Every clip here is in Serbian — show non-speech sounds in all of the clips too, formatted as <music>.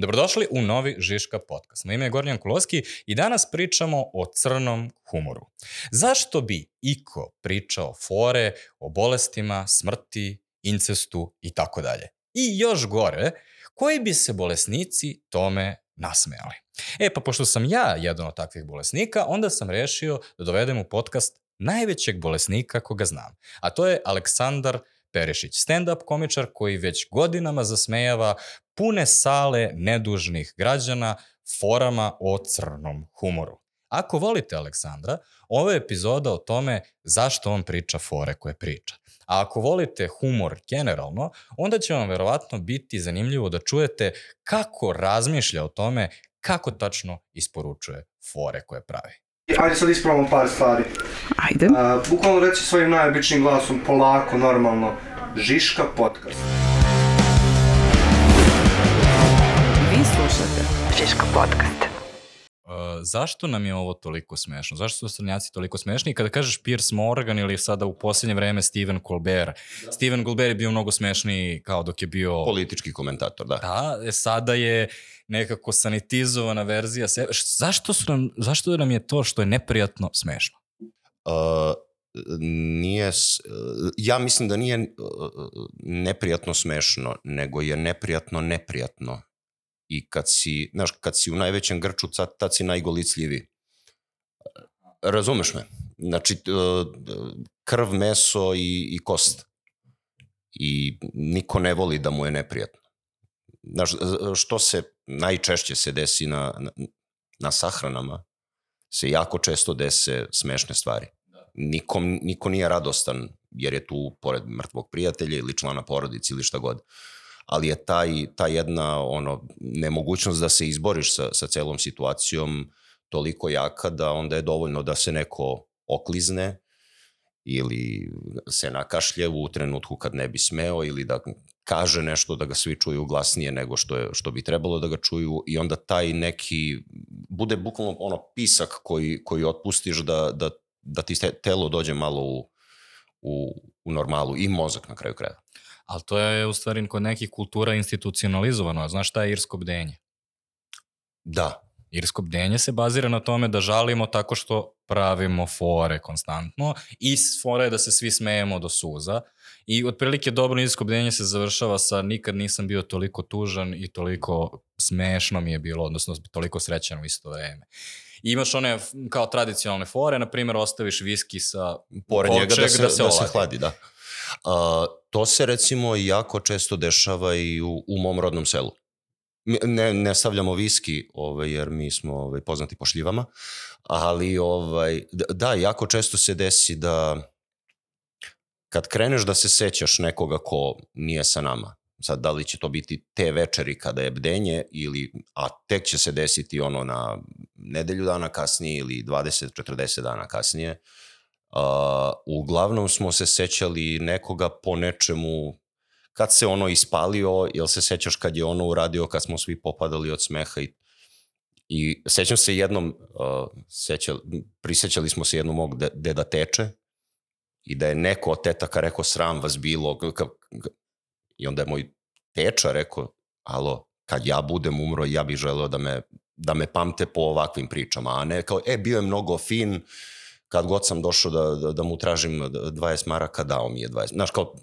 Dobrodošli u novi Žiška podcast. Moje ime je Gornjan Kuloski i danas pričamo o crnom humoru. Zašto bi iko pričao fore o bolestima, smrti, incestu i tako dalje? I još gore, koji bi se bolesnici tome nasmejali? E pa pošto sam ja jedan od takvih bolesnika, onda sam rešio da dovedem u podcast najvećeg bolesnika koga znam, a to je Aleksandar Perišić, stand-up komičar koji već godinama zasmejava pune sale nedužnih građana forama o crnom humoru. Ako volite Aleksandra, ovo je epizoda o tome zašto on priča fore koje priča. A ako volite humor generalno, onda će vam verovatno biti zanimljivo da čujete kako razmišlja o tome kako tačno isporučuje fore koje pravi. Ajde sad ispravamo par stvari. Ajde. Uh, bukvalno reći svojim najobičnijim glasom, polako, normalno, Žiška podcast. Vi slušate Žiško podcast. Uh, zašto nam je ovo toliko smešno? Zašto su srnjaci toliko smešni? I kada kažeš Piers Morgan ili sada u posljednje vreme Steven Colbert, da. Steven Colbert je bio mnogo smešniji kao dok je bio... Politički komentator, da. Da, e, sada je nekako sanitizovana verzija sebe. Zašto, su nam, zašto nam je to što je neprijatno smešno? Uh, nije, ja mislim da nije neprijatno smešno, nego je neprijatno neprijatno. I kad si, znaš, kad si u najvećem grču, tad, tad si najgolicljivi. Razumeš me? Znači, krv, meso i, i kost. I niko ne voli da mu je neprijatno. Znaš, što se najčešće se desi na, na, na sahranama, se jako često dese smešne stvari nikom, niko nije radostan jer je tu pored mrtvog prijatelja ili člana porodice ili šta god. Ali je taj, ta jedna ono, nemogućnost da se izboriš sa, sa celom situacijom toliko jaka da onda je dovoljno da se neko oklizne ili se nakašlje u trenutku kad ne bi smeo ili da kaže nešto da ga svi čuju glasnije nego što, je, što bi trebalo da ga čuju i onda taj neki, bude bukvalno ono pisak koji, koji otpustiš da, da da ti telo dođe malo u, u, u normalu i mozak na kraju kraja. Ali to je u stvari kod nekih kultura institucionalizovano. Znaš šta je irsko bdenje? Da. Irsko bdenje se bazira na tome da žalimo tako što pravimo fore konstantno i fore je da se svi smejemo do suza i otprilike dobro irsko bdenje se završava sa nikad nisam bio toliko tužan i toliko smešno mi je bilo, odnosno toliko srećan u isto vreme. I imaš one kao tradicionalne fore, na primjer ostaviš viski sa pored njega da se, da se, da se hladi, da. Uh, to se recimo jako često dešava i u, u mom rodnom selu. Ne, ne stavljamo viski, ovaj, jer mi smo ovaj, poznati po šljivama, ali ovaj, da, jako često se desi da kad kreneš da se sećaš nekoga ko nije sa nama, sad da li će to biti te večeri kada je bdenje ili, a tek će se desiti ono na nedelju dana kasnije ili 20-40 dana kasnije, uh, uglavnom smo se sećali nekoga po nečemu kad se ono ispalio, jel se sećaš kad je ono uradio, kad smo svi popadali od smeha i I sećam se jednom, uh, sećali, prisećali smo se jednom mog deda teče i da je neko od tetaka rekao sram vas bilo, I onda je moj teča rekao, alo, kad ja budem umro, ja bih želeo da me, da me pamte po ovakvim pričama, a ne kao, e, bio je mnogo fin, kad god sam došao da, da, da mu tražim 20 maraka, dao mi je 20. Znaš, kao...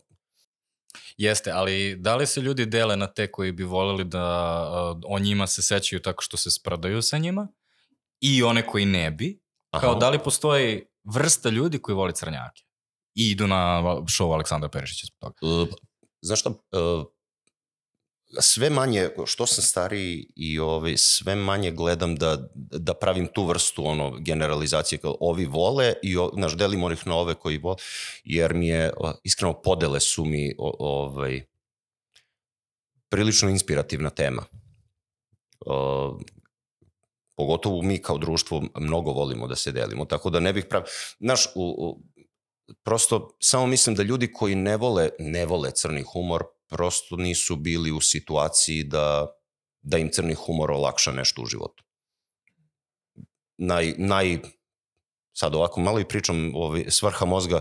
Jeste, ali da li se ljudi dele na te koji bi voleli da uh, o njima se sećaju tako što se spradaju sa njima i one koji ne bi? Aha. Kao da li postoji vrsta ljudi koji voli crnjake? I idu na show Aleksandra Perišića zbog toga. Uh, znaš šta, uh, sve manje, što sam stariji i ovaj, sve manje gledam da, da pravim tu vrstu ono, generalizacije kao ovi vole i o, naš, delim onih na ove koji vole, jer mi je, iskreno, podele su mi o, ovaj, prilično inspirativna tema. Uh, pogotovo mi kao društvo mnogo volimo da se delimo, tako da ne bih prav... Znaš, u, u, prosto samo mislim da ljudi koji ne vole, ne vole crni humor, prosto nisu bili u situaciji da, da im crni humor olakša nešto u životu. Naj, naj, sad ovako malo i pričam ovaj, svrha mozga,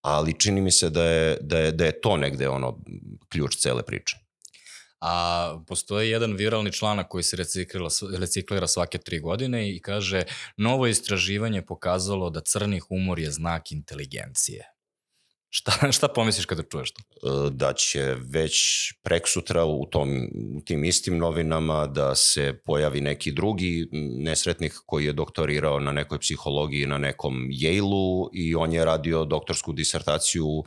ali čini mi se da je, da je, da je to negde ono ključ cele priče. a postoji jedan viralni članak koji se reciklira, reciklira svake tri godine i kaže novo istraživanje pokazalo da crni humor je znak inteligencije. Šta, <laughs> šta pomisliš kada čuješ to? E, da će već prek sutra u, tom, u tim istim novinama da se pojavi neki drugi nesretnik koji je doktorirao na nekoj psihologiji na nekom Yale-u i on je radio doktorsku disertaciju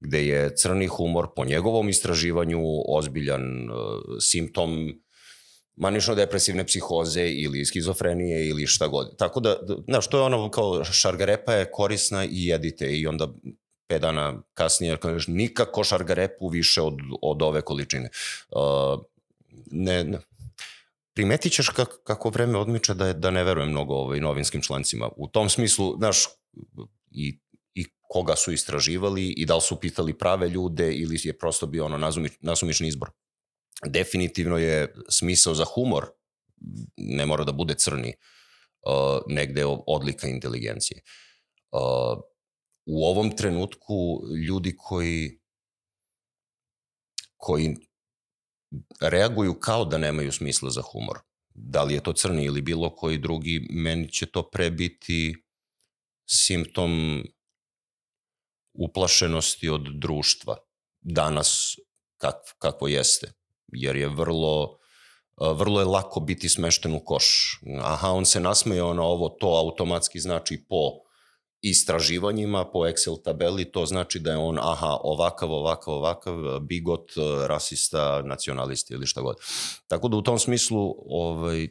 gde je crni humor po njegovom istraživanju ozbiljan uh, simptom manično-depresivne psihoze ili skizofrenije ili šta god. Tako da, znaš, to je ono kao šargarepa je korisna i jedite i onda pet dana kasnije kažeš nikako šargarepu više od, od ove količine. Uh, ne, ne, primetit ćeš kako, kako vreme odmiče da, da ne verujem mnogo ovaj, novinskim člancima. U tom smislu, znaš, i, i koga su istraživali i da li su pitali prave ljude ili je prosto bio ono nazumič, nasumični izbor. Definitivno je smisao za humor, ne mora da bude crni, uh, negde odlika inteligencije. Uh, u ovom trenutku ljudi koji koji reaguju kao da nemaju smisla za humor. Da li je to crni ili bilo koji drugi, meni će to pre biti simptom uplašenosti od društva danas kak, kako jeste. Jer je vrlo, vrlo je lako biti smešten u koš. Aha, on se nasmeje na ovo, to automatski znači po istraživanjima po Excel tabeli, to znači da je on, aha, ovakav, ovakav, ovakav, bigot, rasista, nacionalista ili šta god. Tako da u tom smislu ovaj,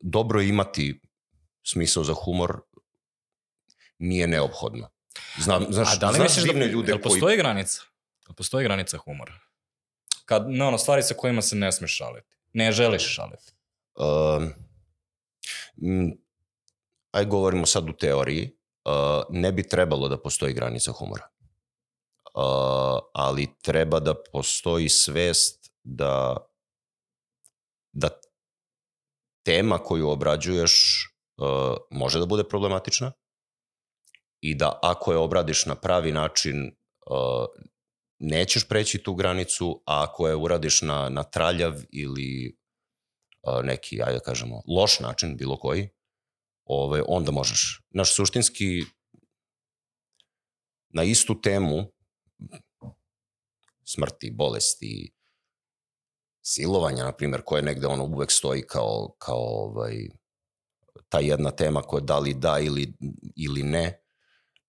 dobro je imati smisao za humor, nije neophodno. Znam, znaš, A da li znaš misliš da ljude jel postoji koji... granica? Jel postoji granica humora? Kad, ne ono, stvari sa kojima se ne smeš šaliti. Ne želiš šaliti. Um, aj govorimo sad u teoriji ne bi trebalo da postoji granica humora. Uh, ali treba da postoji svest da da tema koju obrađuješ uh, može da bude problematična i da ako je obradiš na pravi način uh, nećeš preći tu granicu, a ako je uradiš na, na traljav ili uh, neki, ajde da kažemo, loš način, bilo koji, ovaj, onda možeš. Naš suštinski na istu temu smrti, bolesti, silovanja, na primjer, koje negde ono uvek stoji kao, kao ovaj, ta jedna tema koja da li da ili, ili ne,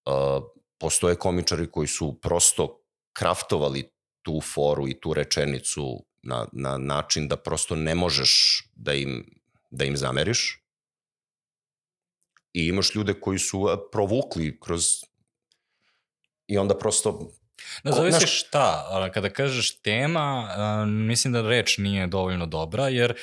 uh, postoje komičari koji su prosto kraftovali tu foru i tu rečenicu na, na način da prosto ne možeš da im, da im zameriš i imaš ljude koji su provukli kroz i onda prosto zavisi naš... šta, kada kažeš tema, mislim da reč nije dovoljno dobra, jer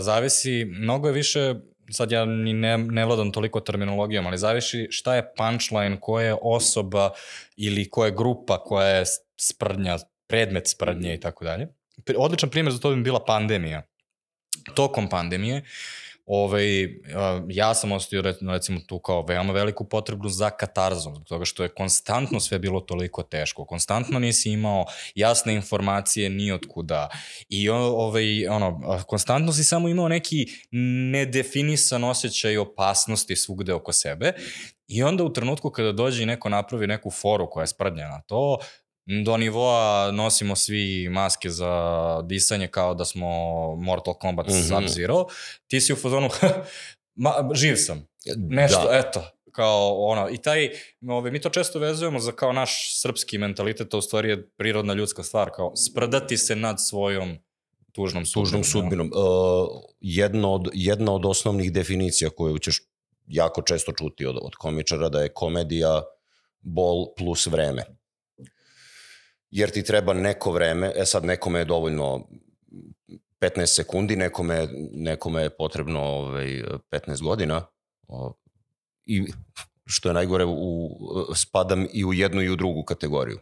zavisi, mnogo je više, sad ja ni ne, ne vladam toliko terminologijom, ali zavisi šta je punchline, koja je osoba ili koja je grupa koja je sprdnja, predmet sprdnje i tako dalje. Odličan primjer za to bi bila pandemija. Tokom pandemije, uh, ovaj, ja sam ostavio recimo tu kao veoma veliku potrebu za katarzom, zbog toga što je konstantno sve bilo toliko teško, konstantno nisi imao jasne informacije ni od kuda. I ovaj, ono, konstantno si samo imao neki nedefinisan osjećaj opasnosti svugde oko sebe. I onda u trenutku kada dođe i neko napravi neku foru koja je sprdnjena to, do nivoa nosimo svi maske za disanje kao da smo Mortal Kombat mm -hmm. Sub-Zero, ti si u fazonu, <laughs> ma, živ sam, nešto, da. eto, kao ono, i taj, ove, mi to često vezujemo za kao naš srpski mentalitet, to u stvari je prirodna ljudska stvar, kao sprdati se nad svojom tužnom sudbinom. Tužnom sudbinom. Uh, jedna, od, jedna od osnovnih definicija koju ćeš jako često čuti od, od komičara da je komedija bol plus vreme jer ti treba neko vreme, e sad nekome je dovoljno 15 sekundi, nekome, nekome je potrebno ovaj, 15 godina i što je najgore, u, spadam i u jednu i u drugu kategoriju.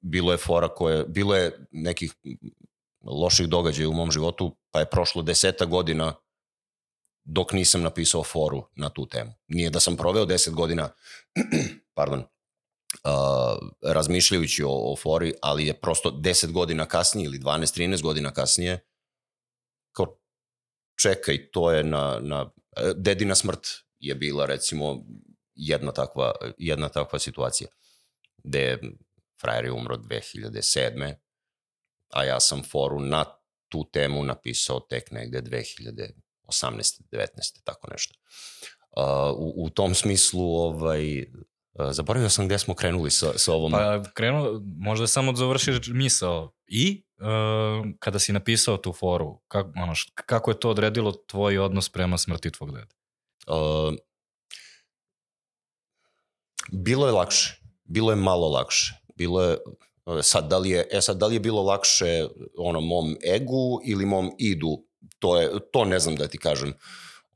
bilo je fora koje, bilo je nekih loših događaja u mom životu, pa je prošlo deseta godina dok nisam napisao foru na tu temu. Nije da sam proveo deset godina, <clears throat> pardon, razmišljajući o, o fori, ali je prosto 10 godina kasnije ili 12-13 godina kasnije kao čekaj, to je na, na dedina smrt je bila recimo jedna takva, jedna takva situacija gde je frajer je umro 2007. a ja sam foru na tu temu napisao tek negde 2018. 19. tako nešto. Uh, u, u tom smislu ovaj, Zaboravio sam gde smo krenuli sa, sa ovom... Pa krenuo, možda samo završiš misao. I uh, kada si napisao tu foru, kako, ono, kako je to odredilo tvoj odnos prema smrti tvog dede? Uh, bilo je lakše. Bilo je malo lakše. Bilo je sad da li je, e sad da li je bilo lakše ono mom egu ili mom idu, to je to ne znam da ti kažem.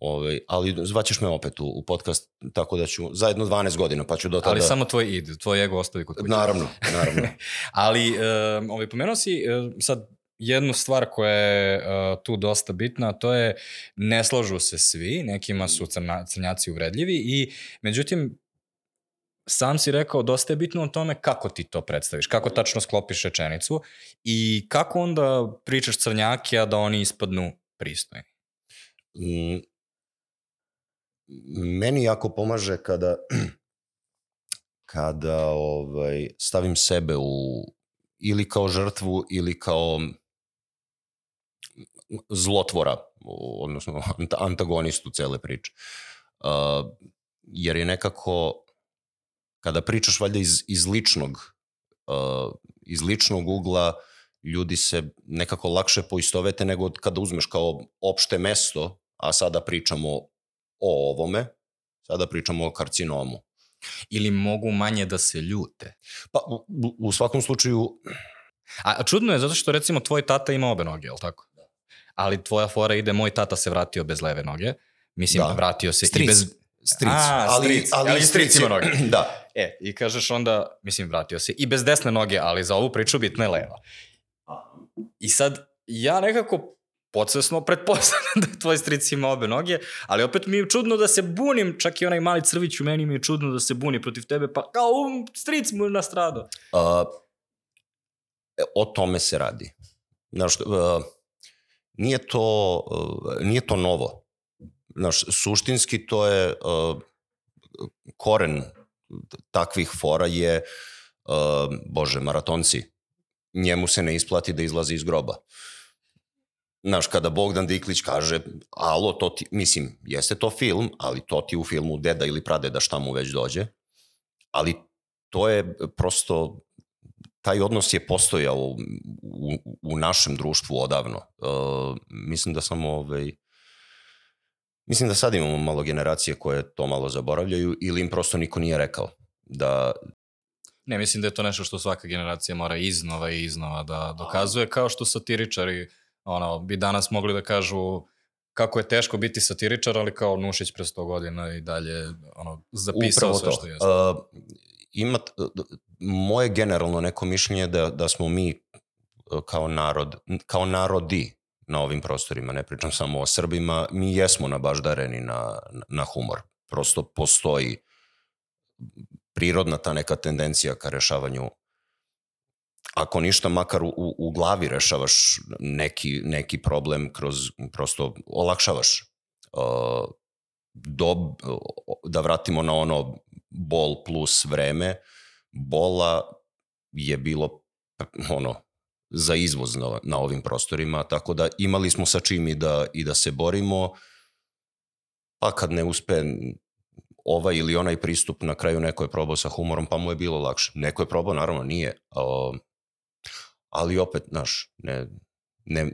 Ovaj, ali zvaćeš me opet u, u podcast, tako da ću zajedno 12 godina, pa ću do tada... Ali samo tvoj id, tvoj ego ostavi kod kuće. Naravno, naravno. <laughs> ali um, ovaj, pomenuo si uh, sad jednu stvar koja je uh, tu dosta bitna, to je ne slažu se svi, nekima su crna, crnjaci uvredljivi i međutim sam si rekao dosta je bitno o tome kako ti to predstaviš, kako tačno sklopiš rečenicu i kako onda pričaš crnjake, a da oni ispadnu pristojni. Mm, meni jako pomaže kada <clears throat> kada ovaj, stavim sebe u ili kao žrtvu ili kao zlotvora, odnosno <laughs> antagonistu cele priče. Jer je nekako, kada pričaš valjda iz, iz ličnog, uh, iz ličnog ugla, ljudi se nekako lakše poistovete nego kada uzmeš kao opšte mesto, a sada pričamo o ovome, sada pričamo o karcinomu. Ili mogu manje da se ljute? Pa, u, u svakom slučaju... A čudno je zato što recimo tvoj tata ima obe noge, je li tako? Da. Ali tvoja fora ide, moj tata se vratio bez leve noge. Mislim, da. vratio se stric. i bez... Stric. A, ali, stric. Ali, ali stric ima noge. <clears throat> da. E, i kažeš onda, mislim, vratio se i bez desne noge, ali za ovu priču bitna je leva. I sad, ja nekako podsvesno pretpostavljam <laughs> da tvoj stric ima obe noge, ali opet mi je čudno da se bunim, čak i onaj mali crvić u meni mi je čudno da se buni protiv tebe, pa kao um, stric mu je nastradao. Uh, o tome se radi. Znaš, uh, nije, to, uh, nije to novo. Znaš, suštinski to je uh, koren takvih fora je, uh, bože, maratonci. Njemu se ne isplati da izlazi iz groba. Uh, Znaš, kada Bogdan Diklić kaže, alo, to ti, mislim, jeste to film, ali to ti u filmu deda ili pradeda šta mu već dođe, ali to je prosto, taj odnos je postojao u, u, u našem društvu odavno. Uh, mislim da samo, ovaj, mislim da sad imamo malo generacije koje to malo zaboravljaju ili im prosto niko nije rekao da, Ne, mislim da je to nešto što svaka generacija mora iznova i iznova da dokazuje, kao što satiričari ono, bi danas mogli da kažu kako je teško biti satiričar, ali kao Nušić pre 100 godina i dalje ono, zapisao Upravo sve to. što jeste. Uh, ima, moje generalno neko mišljenje da, da smo mi uh, kao narod, kao narodi na ovim prostorima, ne pričam samo o Srbima, mi jesmo nabaždareni na, na humor. Prosto postoji prirodna ta neka tendencija ka rešavanju ako ništa, makar u, u glavi rešavaš neki, neki problem kroz, prosto olakšavaš. Uh, dob, da vratimo na ono bol plus vreme, bola je bilo ono za izvoz na, na ovim prostorima, tako da imali smo sa čim i da, i da se borimo, pa kad ne uspe ovaj ili onaj pristup, na kraju neko je probao sa humorom, pa mu je bilo lakše. Neko je probao, naravno nije. Uh, ali opet, znaš, ne, ne,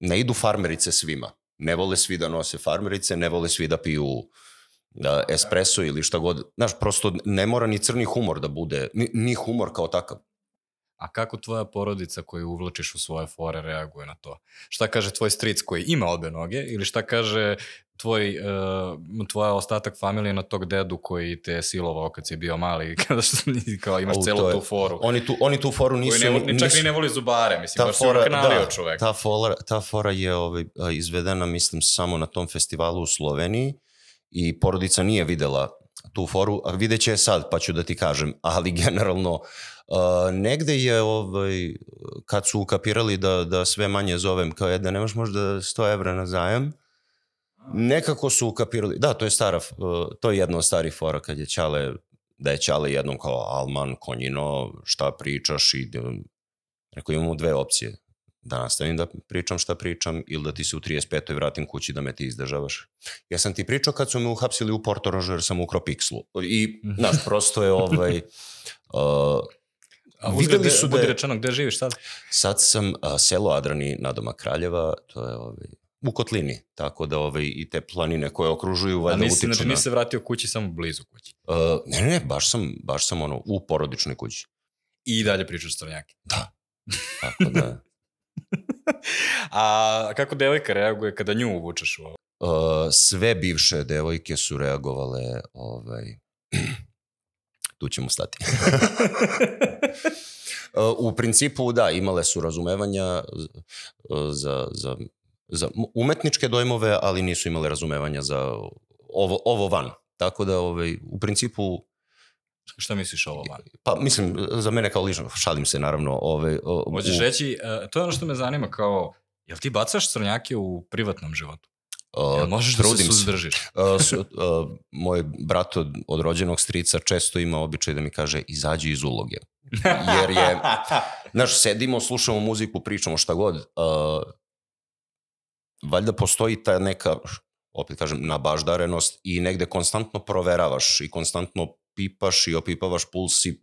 ne idu farmerice svima. Ne vole svi da nose farmerice, ne vole svi da piju da, espresso ili šta god. Znaš, prosto ne mora ni crni humor da bude, ni, ni humor kao takav. A kako tvoja porodica koju uvlačiš u svoje fore reaguje na to? Šta kaže tvoj stric koji ima obe noge ili šta kaže tvoj, uh, tvoja ostatak familije na tog dedu koji te je silovao kad si bio mali, <laughs> kada što, kao imaš celu tu foru. Oni tu, oni tu foru nisu... Koji ne, ni, čak nisu, ni ne voli zubare, mislim, ta baš fora, si da, čovek. Ta fora, ta fora je ovaj, izvedena, mislim, samo na tom festivalu u Sloveniji i porodica nije videla tu foru, a vidjet će je sad, pa ću da ti kažem, ali <laughs> generalno uh, negde je ovaj, kad su ukapirali da, da sve manje zovem kao je da nemaš možda 100 evra na zajam, nekako su ukapirali, da, to je stara, uh, to je jedno od starih fora kad je Ćale, da je Ćale jednom kao Alman, Konjino, šta pričaš i rekao imamo dve opcije, da nastavim da pričam šta pričam ili da ti se u 35. vratim kući da me ti izdržavaš. Ja sam ti pričao kad su me uhapsili u Porto Rožu jer sam ukro pikslu. I, Mhm. znaš, prosto je ovaj... <laughs> Uh, A Videli videli su da je- rečeno, gde živiš sad? sad sam a, selo Adrani na doma Kraljeva, to je ovaj, u Kotlini, tako da ovaj, i te planine koje okružuju A valjda utiču znači na... nisi se vratio kući, samo blizu kući. Uh, ne, ne, ne, baš sam, baš sam ono, u porodičnoj kući. I dalje pričaš crnjake. Tako da... <laughs> A kako devojka reaguje kada nju uvučeš u ovo? Uh, sve bivše devojke su reagovale ovaj, tu ćemo stati. <laughs> Uh, u principu da, imale su razumevanja uh, za, za, za umetničke dojmove, ali nisu imale razumevanja za ovo, ovo van. Tako da ovaj, u principu Šta misliš ovo van? Pa mislim, za mene kao lično, šalim se naravno. Ove, o, Hoćeš u- reći, uh, to je ono što me zanima, kao, jel ti bacaš crnjake u privatnom životu? O, Jel možeš da se trudim suzdržiš? A, s- a, moj brat od, od rođenog strica često ima običaj da mi kaže izađi iz uloge. Jer je, <laughs> znaš, sedimo, slušamo muziku, pričamo šta god. A, valjda postoji ta neka, opet kažem, nabaždarenost i negde konstantno proveravaš i konstantno pipaš i opipavaš puls i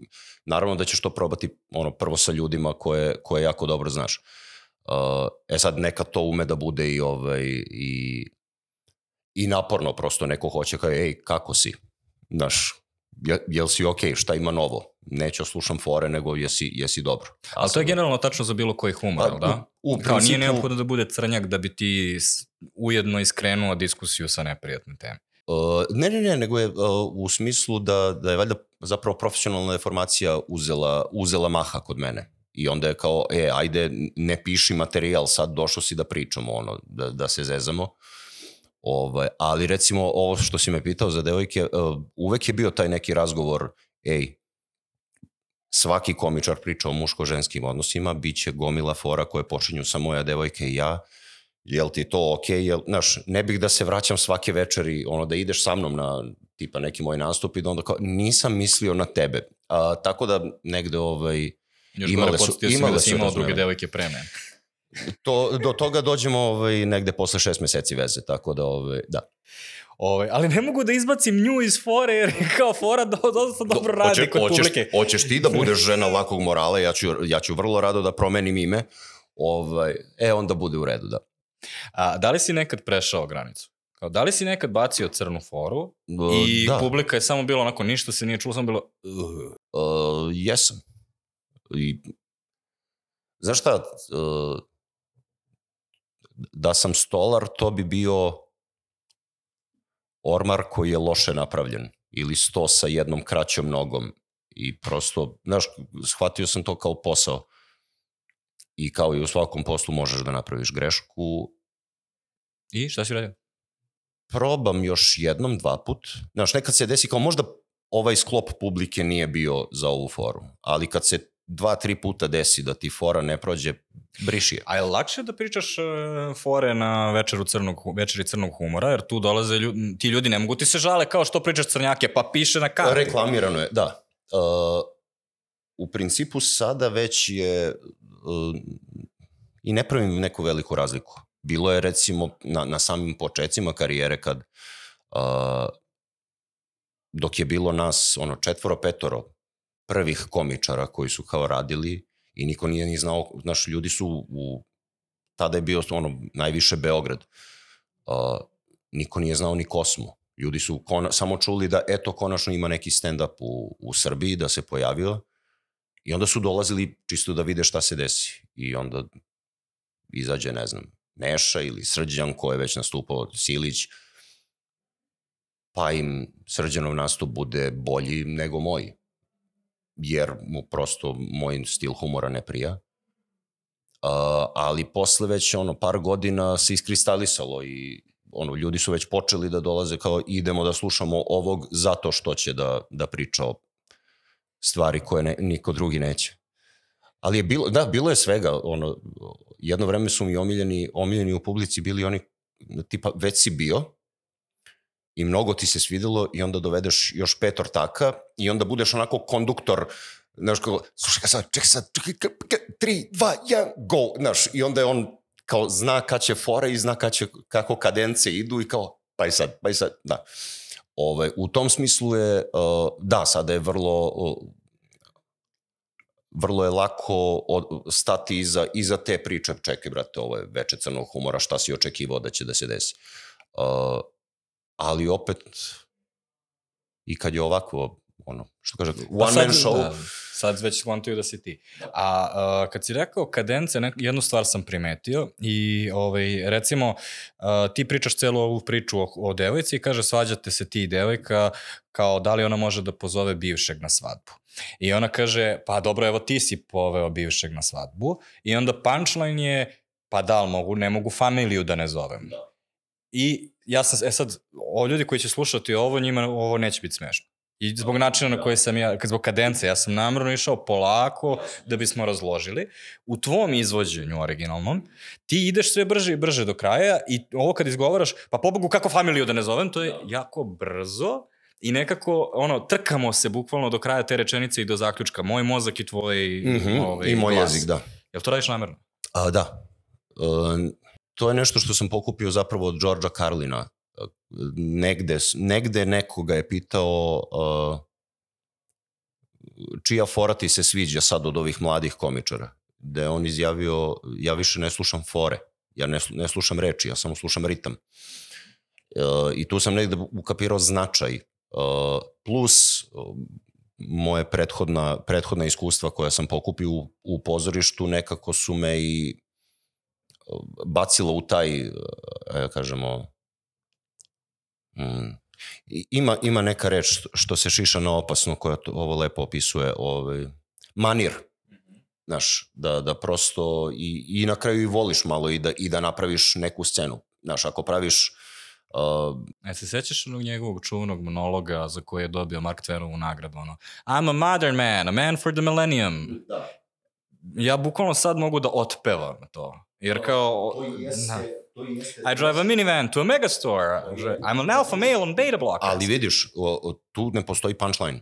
naravno da ćeš to probati ono prvo sa ljudima koje, koje jako dobro znaš. Uh, e sad neka to ume da bude i ovaj i i naporno prosto neko hoće kao ej kako si znaš je, jel si okej šta ima novo neću slušam fore nego jesi, jesi dobro Ali to je generalno tačno za bilo koji humor, Pa, da? u, u Kao nije neophodno da bude crnjak da bi ti ujedno iskrenuo diskusiju sa neprijatne teme. Uh, ne, ne, ne, nego je uh, u smislu da, da je valjda zapravo profesionalna deformacija uzela, uzela maha kod mene. I onda je kao, e, ajde, ne piši materijal, sad došao si da pričamo, ono, da, da se zezamo. Ovaj, ali recimo ovo što si me pitao za devojke, uh, uvek je bio taj neki razgovor, ej, svaki komičar priča o muško-ženskim odnosima, bit će gomila fora koje počinju sa moja devojka i ja, jel ti to ok, jel, znaš, ne bih da se vraćam svake večeri, ono, da ideš sa mnom na tipa neki moj nastup i da onda kao, nisam mislio na tebe. A, tako da negde ovaj, Još Imale gore su- imale da si imao druge devojke pre mene. To, do toga dođemo ovaj, negde posle šest meseci veze, tako da, ovaj, da. Ovaj, ali ne mogu da izbacim nju iz fore jer je kao fora do, dosta dobro radi Hoće- kod hoćeš, publike. Hoćeš ti da budeš žena lakog morala, ja ću, ja ću vrlo rado da promenim ime, ovaj, e, onda bude u redu, da. A, da li si nekad prešao granicu? Kao, da li si nekad bacio crnu foru i da. publika je samo bilo onako, ništa se nije čulo, samo bilo... Uh. Uh, jesam. I, znaš šta, uh, da sam stolar, to bi bio ormar koji je loše napravljen ili sto sa jednom kraćom nogom i prosto, znaš, shvatio sam to kao posao i kao i u svakom poslu možeš da napraviš grešku, I šta si radio? probam još jednom, dva put. Znaš, nekad se desi kao možda ovaj sklop publike nije bio za ovu foru, ali kad se dva, tri puta desi da ti fora ne prođe, briši je. A je lakše da pričaš uh, fore na večeru crnog, večeri crnog humora, jer tu dolaze ljudi, ti ljudi ne mogu ti se žale kao što pričaš crnjake, pa piše na karti. Reklamirano je, da. Uh, u principu sada već je uh, i ne pravim neku veliku razliku. Bilo je recimo na, na samim počecima karijere kad uh, dok je bilo nas ono četvoro, petoro prvih komičara koji su kao radili i niko nije ni znao, znaš, ljudi su u, tada je bio ono najviše Beograd. Uh, niko nije znao ni Kosmo. Ljudi su kona, samo čuli da eto konačno ima neki stand-up u, u Srbiji, da se pojavio i onda su dolazili čisto da vide šta se desi. I onda izađe, ne znam, Neša ili Srđan ko je već nastupao, Silić, pa im Srđanov nastup bude bolji nego moj. Jer mu prosto moj stil humora ne prija. Uh, ali posle već ono par godina se iskristalisalo i ono, ljudi su već počeli da dolaze kao idemo da slušamo ovog zato što će da, da priča o stvari koje ne, niko drugi neće. Ali je bilo, da, bilo je svega, ono, jedno vreme su mi omiljeni, omiljeni u publici bili oni, tipa, već si bio, i mnogo ti se svidelo i onda dovedeš još pet ortaka i onda budeš onako konduktor znaš kako, slušaj sad, čekaj sad, čekaj, tri, dva, jedan, go, znaš, i onda je on kao zna kad će fora i zna kad će, kako kadence idu i kao, pa i sad, pa i sad, da. Ove, ovaj, u tom smislu je, uh, da, sada je vrlo, vrlo je lako od, stati iza, iza te priče, čekaj brate, ovo je veče crnog humora, šta si očekivao da će da se desi. Uh, ali opet, i kad je ovako, ono, što kaže, pa one pa man show, da sad već skontaju da si ti. A uh, kad si rekao kadence, ne, jednu stvar sam primetio i ovaj, recimo uh, ti pričaš celu ovu priču o, o devojci i kaže svađate se ti i devojka kao da li ona može da pozove bivšeg na svadbu. I ona kaže, pa dobro, evo ti si poveo bivšeg na svadbu. I onda punchline je, pa da li mogu, ne mogu familiju da ne zovem. Da. I ja sam, e sad, o ljudi koji će slušati ovo, njima ovo neće biti smešno. I zbog načina na koji sam ja, zbog kadence, ja sam namrno išao polako da bismo razložili. U tvom izvođenju originalnom, ti ideš sve brže i brže do kraja i ovo kad izgovaraš, pa pobogu kako familiju da ne zovem, to je jako brzo i nekako ono trkamo se bukvalno do kraja te rečenice i do zaključka. Moj mozak i tvoj mm -hmm, ovaj, I moj glas. jezik, da. Jel to radiš namerno? A, da. Uh, to je nešto što sam pokupio zapravo od Georgia Carlina negde, negde nekoga je pitao uh, čija fora ti se sviđa sad od ovih mladih komičara. Da je on izjavio, ja više ne slušam fore, ja ne, ne slušam reči, ja samo slušam ritam. Uh, I tu sam negde ukapirao značaj. Uh, plus, uh, moje prethodna, prethodna iskustva koja sam pokupio u, u pozorištu nekako su me i bacilo u taj, uh, kažemo, Mm. Ima, ima neka reč što se šiša na opasno koja to, ovo lepo opisuje, ovaj, manir. Znaš, da, da prosto i, i na kraju i voliš malo i da, i da napraviš neku scenu. Znaš, ako praviš Uh, e, se sećaš onog njegovog čuvenog monologa za koje je dobio Mark Twainovu nagradu, ono, I'm a modern man, a man for the millennium. Da. Ja bukvalno sad mogu da otpevam to. Jer kao... To jeste, na, to jeste, I drive a minivan to a megastore. I'm an alpha male on beta block. Ali vidiš, tu ne postoji punchline.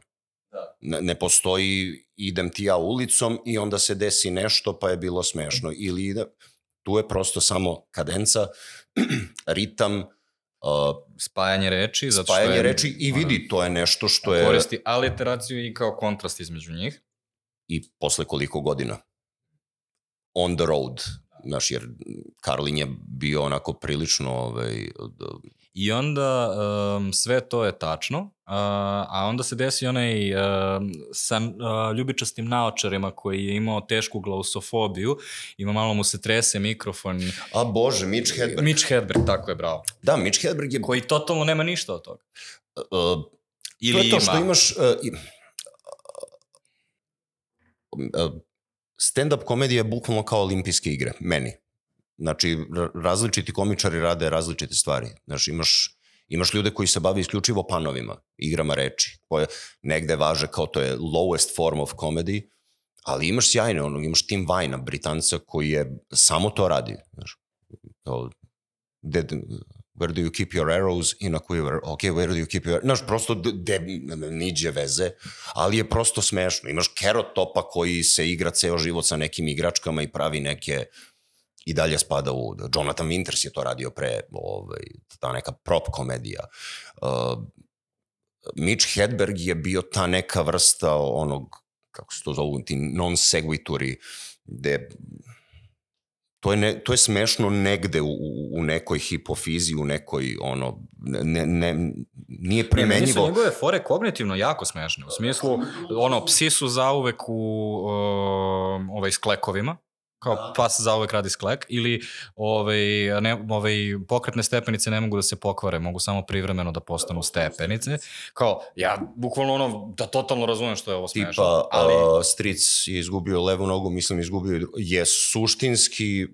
Da. Ne, ne postoji idem ti ja ulicom i onda se desi nešto pa je bilo smešno. Ili ide, tu je prosto samo kadenca, <clears throat> ritam, uh, spajanje reči. Zato spajanje što je, reči i vidi, to je nešto što je... Koristi aliteraciju i kao kontrast između njih. I posle koliko godina? On the road znaš, jer Karlin je bio onako prilično... Ovaj, I onda um, sve to je tačno, uh, a onda se desi onaj uh, sa uh, ljubičastim naočarima koji je imao tešku glausofobiju, ima malo mu se trese mikrofon. A bože, Mitch Hedberg. Mitch Hedberg, tako je, bravo. Da, Mitch Hedberg je... Koji totalno nema ništa od toga. Uh, Ili to je to ima. što imaš... Uh, uh, stand-up komedija je bukvalno kao olimpijske igre, meni. Znači, različiti komičari rade različite stvari. Znači, imaš, imaš ljude koji se bave isključivo panovima, igrama reči, koje negde važe kao to je lowest form of comedy, ali imaš sjajne, ono, imaš Tim Vajna, Britanca, koji je samo to radi. Znači, kao, de, where do you keep your arrows in a quiver? Ok, where do you keep your... Znaš, prosto de, niđe veze, ali je prosto smešno. Imaš Carrot Topa koji se igra ceo život sa nekim igračkama i pravi neke i dalje spada u... Jonathan Winters je to radio pre, ovaj, ta neka prop komedija. Uh, Mitch Hedberg je bio ta neka vrsta onog, kako se to zovu, ti non seguituri, gde to je, ne, to je smešno negde u, u nekoj hipofizi, u nekoj, ono, ne, ne, nije primenjivo. Ne, njegove fore kognitivno jako smešne, u smislu, ono, psi su zauvek u uh, ovaj, sklekovima, kao da. pas za uvek radi sklek, ili ovaj, ne, ovaj, pokretne stepenice ne mogu da se pokvare, mogu samo privremeno da postanu stepenice. Kao, ja bukvalno ono, da totalno razumem što je ovo smešno. Tipa, ali... uh, Stric je izgubio levu nogu, mislim izgubio je suštinski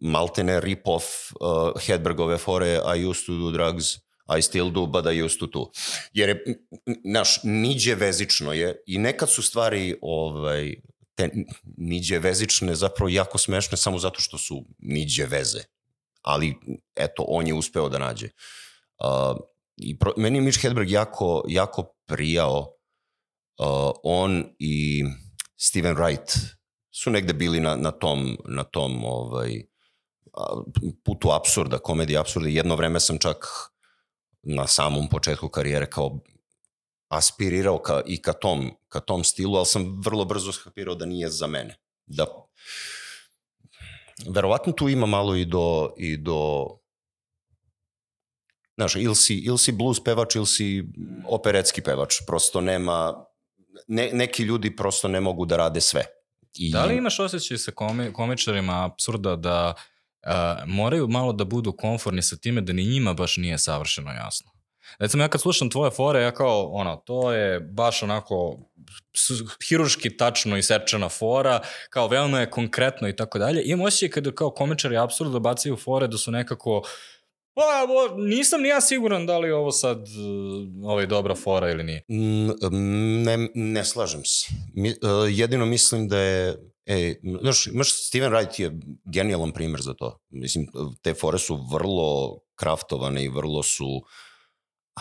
maltene rip-off uh, Hedbergove fore I used to do drugs, I still do, but I used to too. Jer je, naš, niđe vezično je i nekad su stvari ovaj, te niđe vezične zapravo jako smešne samo zato što su niđe veze. Ali, eto, on je uspeo da nađe. Uh, i pro, meni je Mitch Hedberg jako, jako prijao uh, on i Steven Wright su negde bili na, na tom, na tom ovaj, putu absurda, komedije absurda. Jedno vreme sam čak na samom početku karijere kao aspirirao ka, i ka tom, ka tom stilu, ali sam vrlo brzo skapirao da nije za mene. Da, verovatno tu ima malo i do, i do znaš, ili si, ili si blues pevač ili si operetski pevač. Prosto nema, ne, neki ljudi prosto ne mogu da rade sve. I... Da li imaš osjećaj sa komi, komičarima absurda da uh, moraju malo da budu konforni sa time da ni njima baš nije savršeno jasno? Recimo, ja kad slušam tvoje fore, ja kao, ono, to je baš onako hiruški tačno isečena fora, kao veoma je konkretno i tako dalje. Imam osjećaj kada kao komičari apsurda bacaju fore da su nekako Pa, bo, nisam ni ja siguran da li ovo sad ovaj dobra fora ili nije. Mm, ne, ne slažem se. Mi, uh, jedino mislim da je E, znaš, imaš Steven Wright je genijalan primer za to. Mislim, te fore su vrlo kraftovane i vrlo su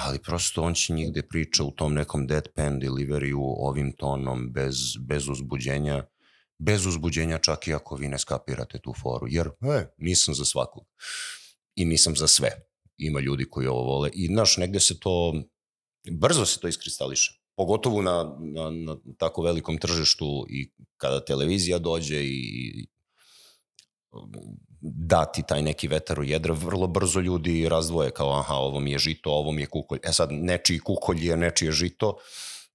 ali prosto on će njih gde priča u tom nekom deadpan deliveryu ovim tonom, bez, bez uzbuđenja, bez uzbuđenja čak i ako vi ne skapirate tu foru, jer e, nisam za svakog i nisam za sve. Ima ljudi koji ovo vole i znaš, negde se to, brzo se to iskristališe. Pogotovo na, na, na tako velikom tržištu i kada televizija dođe i dati taj neki vetar u jedra, vrlo brzo ljudi razdvoje kao aha, ovo mi je žito, ovo mi je kukolj. E sad, nečiji kukolj je nečije žito,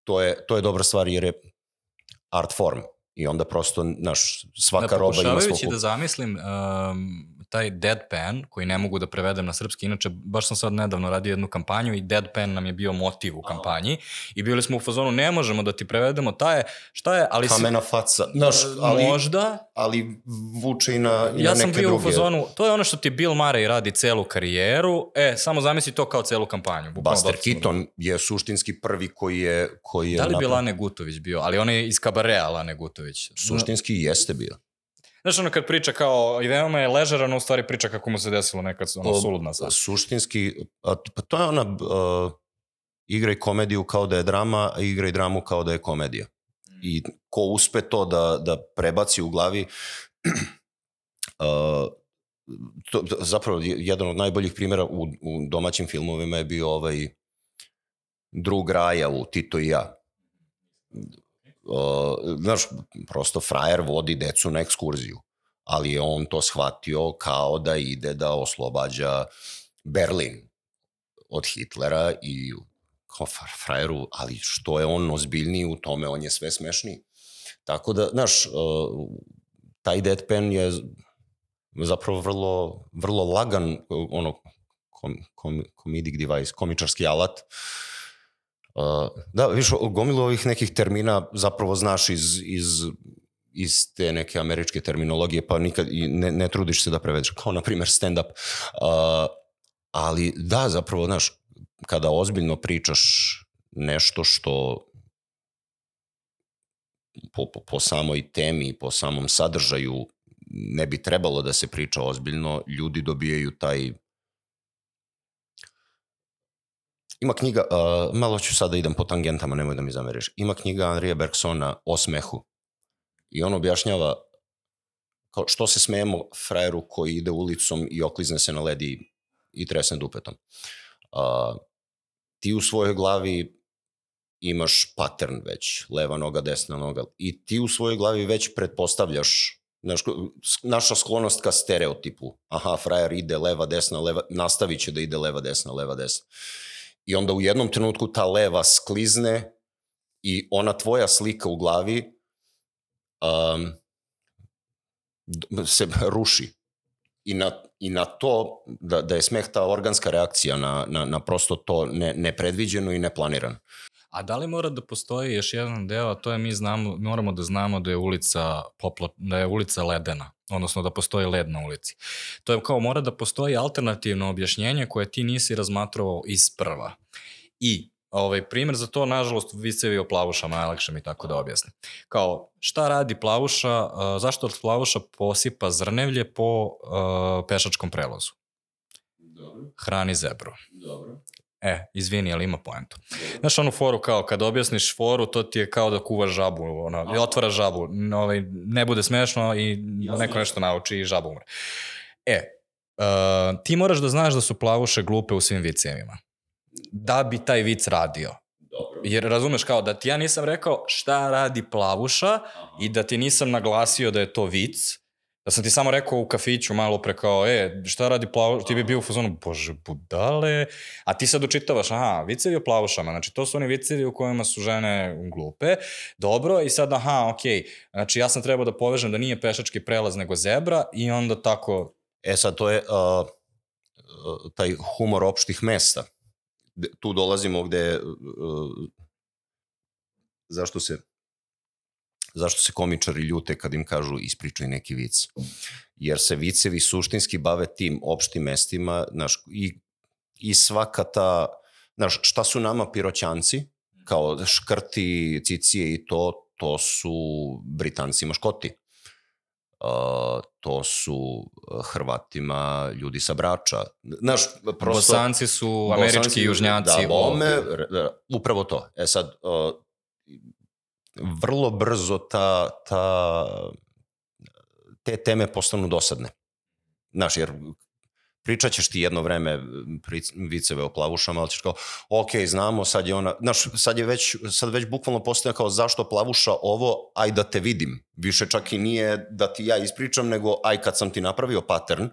to je, to je dobra stvar jer je art form i onda prosto, naš, svaka da, roba ima svog... da zamislim, um, taj deadpan, koji ne mogu da prevedem na srpski, inače baš sam sad nedavno radio jednu kampanju i deadpan nam je bio motiv u kampanji i bili smo u fazonu ne možemo da ti prevedemo taj, šta je, ali... Kamena si, faca, znaš, ali, možda, ali vuče i na, i ja na neke druge. Ja sam bio u fazonu, to je ono što ti Bill Murray radi celu karijeru, e, samo zamisli to kao celu kampanju. Buster Keaton je suštinski prvi koji je... Koji je da li bi Lane Gutović bio, ali on je iz kabarea Lane Gutović. Suštinski jeste bio. Znaš ono kad priča kao, i veoma je ležerano, u stvari priča kako mu se desilo nekad ono, suludna sad. Suštinski, a, pa to je ona, uh, igraj komediju kao da je drama, a igraj dramu kao da je komedija. I ko uspe to da, da prebaci u glavi, <clears throat> uh, to, zapravo jedan od najboljih primjera u, u domaćim filmovima je bio ovaj drug Raja u Tito i ja uh, znaš, prosto frajer vodi decu na ekskurziju, ali je on to shvatio kao da ide da oslobađa Berlin od Hitlera i kao frajeru, ali što je on ozbiljniji u tome, on je sve smešniji. Tako da, znaš, uh, taj deadpan je zapravo vrlo, vrlo lagan, ono, kom, kom, comedic device, komičarski alat, uh, da, viš, gomilu ovih nekih termina zapravo znaš iz, iz, iz te neke američke terminologije, pa nikad ne, ne trudiš se da prevedeš, kao na primjer stand-up. Uh, ali da, zapravo, znaš, kada ozbiljno pričaš nešto što po, po, po samoj temi, po samom sadržaju ne bi trebalo da se priča ozbiljno, ljudi dobijaju taj Ima knjiga, uh, malo ću sada da idem po tangentama, nemoj da mi zameriš. Ima knjiga Andrija Bergsona o smehu. I on objašnjava kao što se smejemo frajeru koji ide ulicom i oklizne se na led i, i tresne dupetom. Uh, ti u svojoj glavi imaš pattern već, leva noga, desna noga, i ti u svojoj glavi već pretpostavljaš naš, naša sklonost ka stereotipu. Aha, frajer ide leva, desna, leva, nastavit će da ide leva, desna, leva, desna. I onda u jednom trenutku ta leva sklizne i ona tvoja slika u glavi um, se ruši. I na, i na to da, da je smeh ta organska reakcija na, na, na prosto to ne, nepredviđeno i neplanirano. A da li mora da postoji još jedan deo, a to je mi znamo, moramo da znamo da je ulica, popla, da je ulica ledena, odnosno da postoji led na ulici. To je kao mora da postoji alternativno objašnjenje koje ti nisi razmatrao iz prva. I ovaj, primjer za to, nažalost, vicevi o plavušama, najlakše mi tako da objasnim. Kao, šta radi plavuša, zašto plavuša posipa zrnevlje po uh, pešačkom prelazu? Dobro. Hrani zebru. Dobro. E, izvini, ali ima poentu. Znaš onu foru kao, kad objasniš foru, to ti je kao da kuvaš žabu, ono, otvara žabu, ovaj, ne bude smešno i Jasne. neko nešto nauči i žaba umre. E, uh, ti moraš da znaš da su plavuše glupe u svim vicevima. Da bi taj vic radio. Dobro. Jer razumeš kao da ti ja nisam rekao šta radi plavuša Aha. i da ti nisam naglasio da je to vic, Da sam ti samo rekao u kafiću malo pre kao, e, šta radi plavuš, ti bi bio u fazonu, bože, budale, a ti sad učitavaš, aha, vicevi o plavušama, znači to su oni vicevi u kojima su žene glupe, dobro, i sad, aha, okej, okay. znači ja sam trebao da povežem da nije pešački prelaz nego zebra i onda tako... E sad, to je uh, taj humor opštih mesta. Tu dolazimo gde, uh, zašto se zašto se komičari ljute kad im kažu ispričaj neki vic. Jer se vicevi suštinski bave tim opštim mestima znaš, i, i svaka ta, znaš, šta su nama piroćanci, kao škrti, cicije i to, to su Britanci maškoti. Uh, to su Hrvatima ljudi sa Brača. Znaš, prosto... Bosanci su američki Bosanci, južnjaci. Da, bome, upravo to. E sad, uh, vrlo brzo ta, ta, te teme postanu dosadne. Znaš, jer pričat ćeš ti jedno vreme viceve o plavušama, ali ćeš kao, ok, znamo, sad je ona, znaš, sad je već, sad već bukvalno postoje kao zašto plavuša ovo, aj da te vidim. Više čak i nije da ti ja ispričam, nego aj kad sam ti napravio pattern,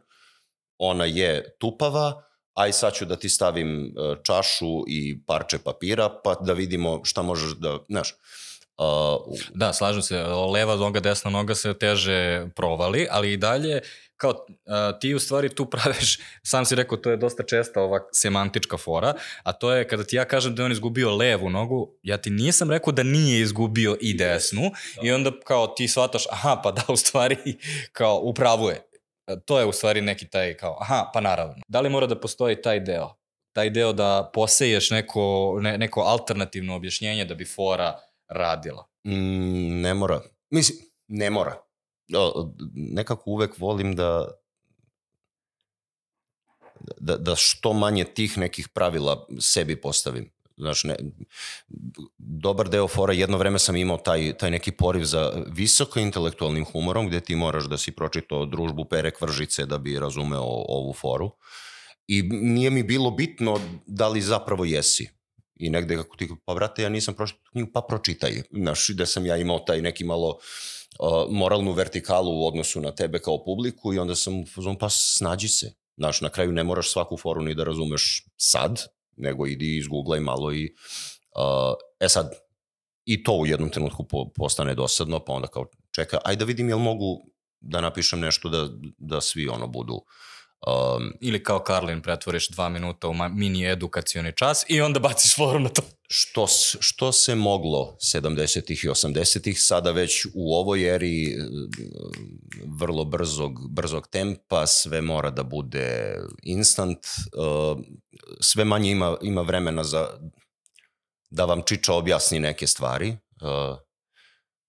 ona je tupava, aj sad ću da ti stavim e, čašu i parče papira, pa da vidimo šta možeš da, znaš, Uh, da, slažem se, leva noga, desna noga se teže provali, ali i dalje kao uh, ti u stvari tu <laughs> praviš, sam si rekao, to je dosta česta ova semantička fora, a to je kada ti ja kažem da je on izgubio levu nogu, ja ti nisam rekao da nije izgubio i desnu da. i onda kao ti shvataš, aha, pa da, u stvari, <laughs> kao upravo je. To je u stvari neki taj kao, aha, pa naravno. Da li mora da postoji taj deo? Taj deo da poseješ neko, ne, neko alternativno objašnjenje da bi fora radila? Mm, ne mora. Mislim, ne mora. Nekako uvek volim da da, da što manje tih nekih pravila sebi postavim. Znaš, ne, dobar deo fora, jedno vreme sam imao taj, taj neki poriv za visoko intelektualnim humorom, gde ti moraš da si pročitao družbu Pere Kvržice da bi razumeo ovu foru. I nije mi bilo bitno da li zapravo jesi i negde kako ti, pa brate, ja nisam pročitao knjigu, pa pročitaj. Znaš, da sam ja imao taj neki malo uh, moralnu vertikalu u odnosu na tebe kao publiku i onda sam pa snađi se. Znaš, na kraju ne moraš svaku foru ni da razumeš sad, nego idi izgooglaj malo i uh, e sad, i to u jednom trenutku po, postane dosadno, pa onda kao čeka, aj da vidim jel mogu da napišem nešto da, da svi ono budu uh, Um, Ili kao Karlin pretvoriš dva minuta u mini edukacioni čas i onda <laughs> baciš foru na to. Što, što se moglo 70-ih i 80-ih, sada već u ovoj eri e, vrlo brzog, brzog tempa, sve mora da bude instant, uh, sve manje ima, ima vremena za da vam Čiča objasni neke stvari.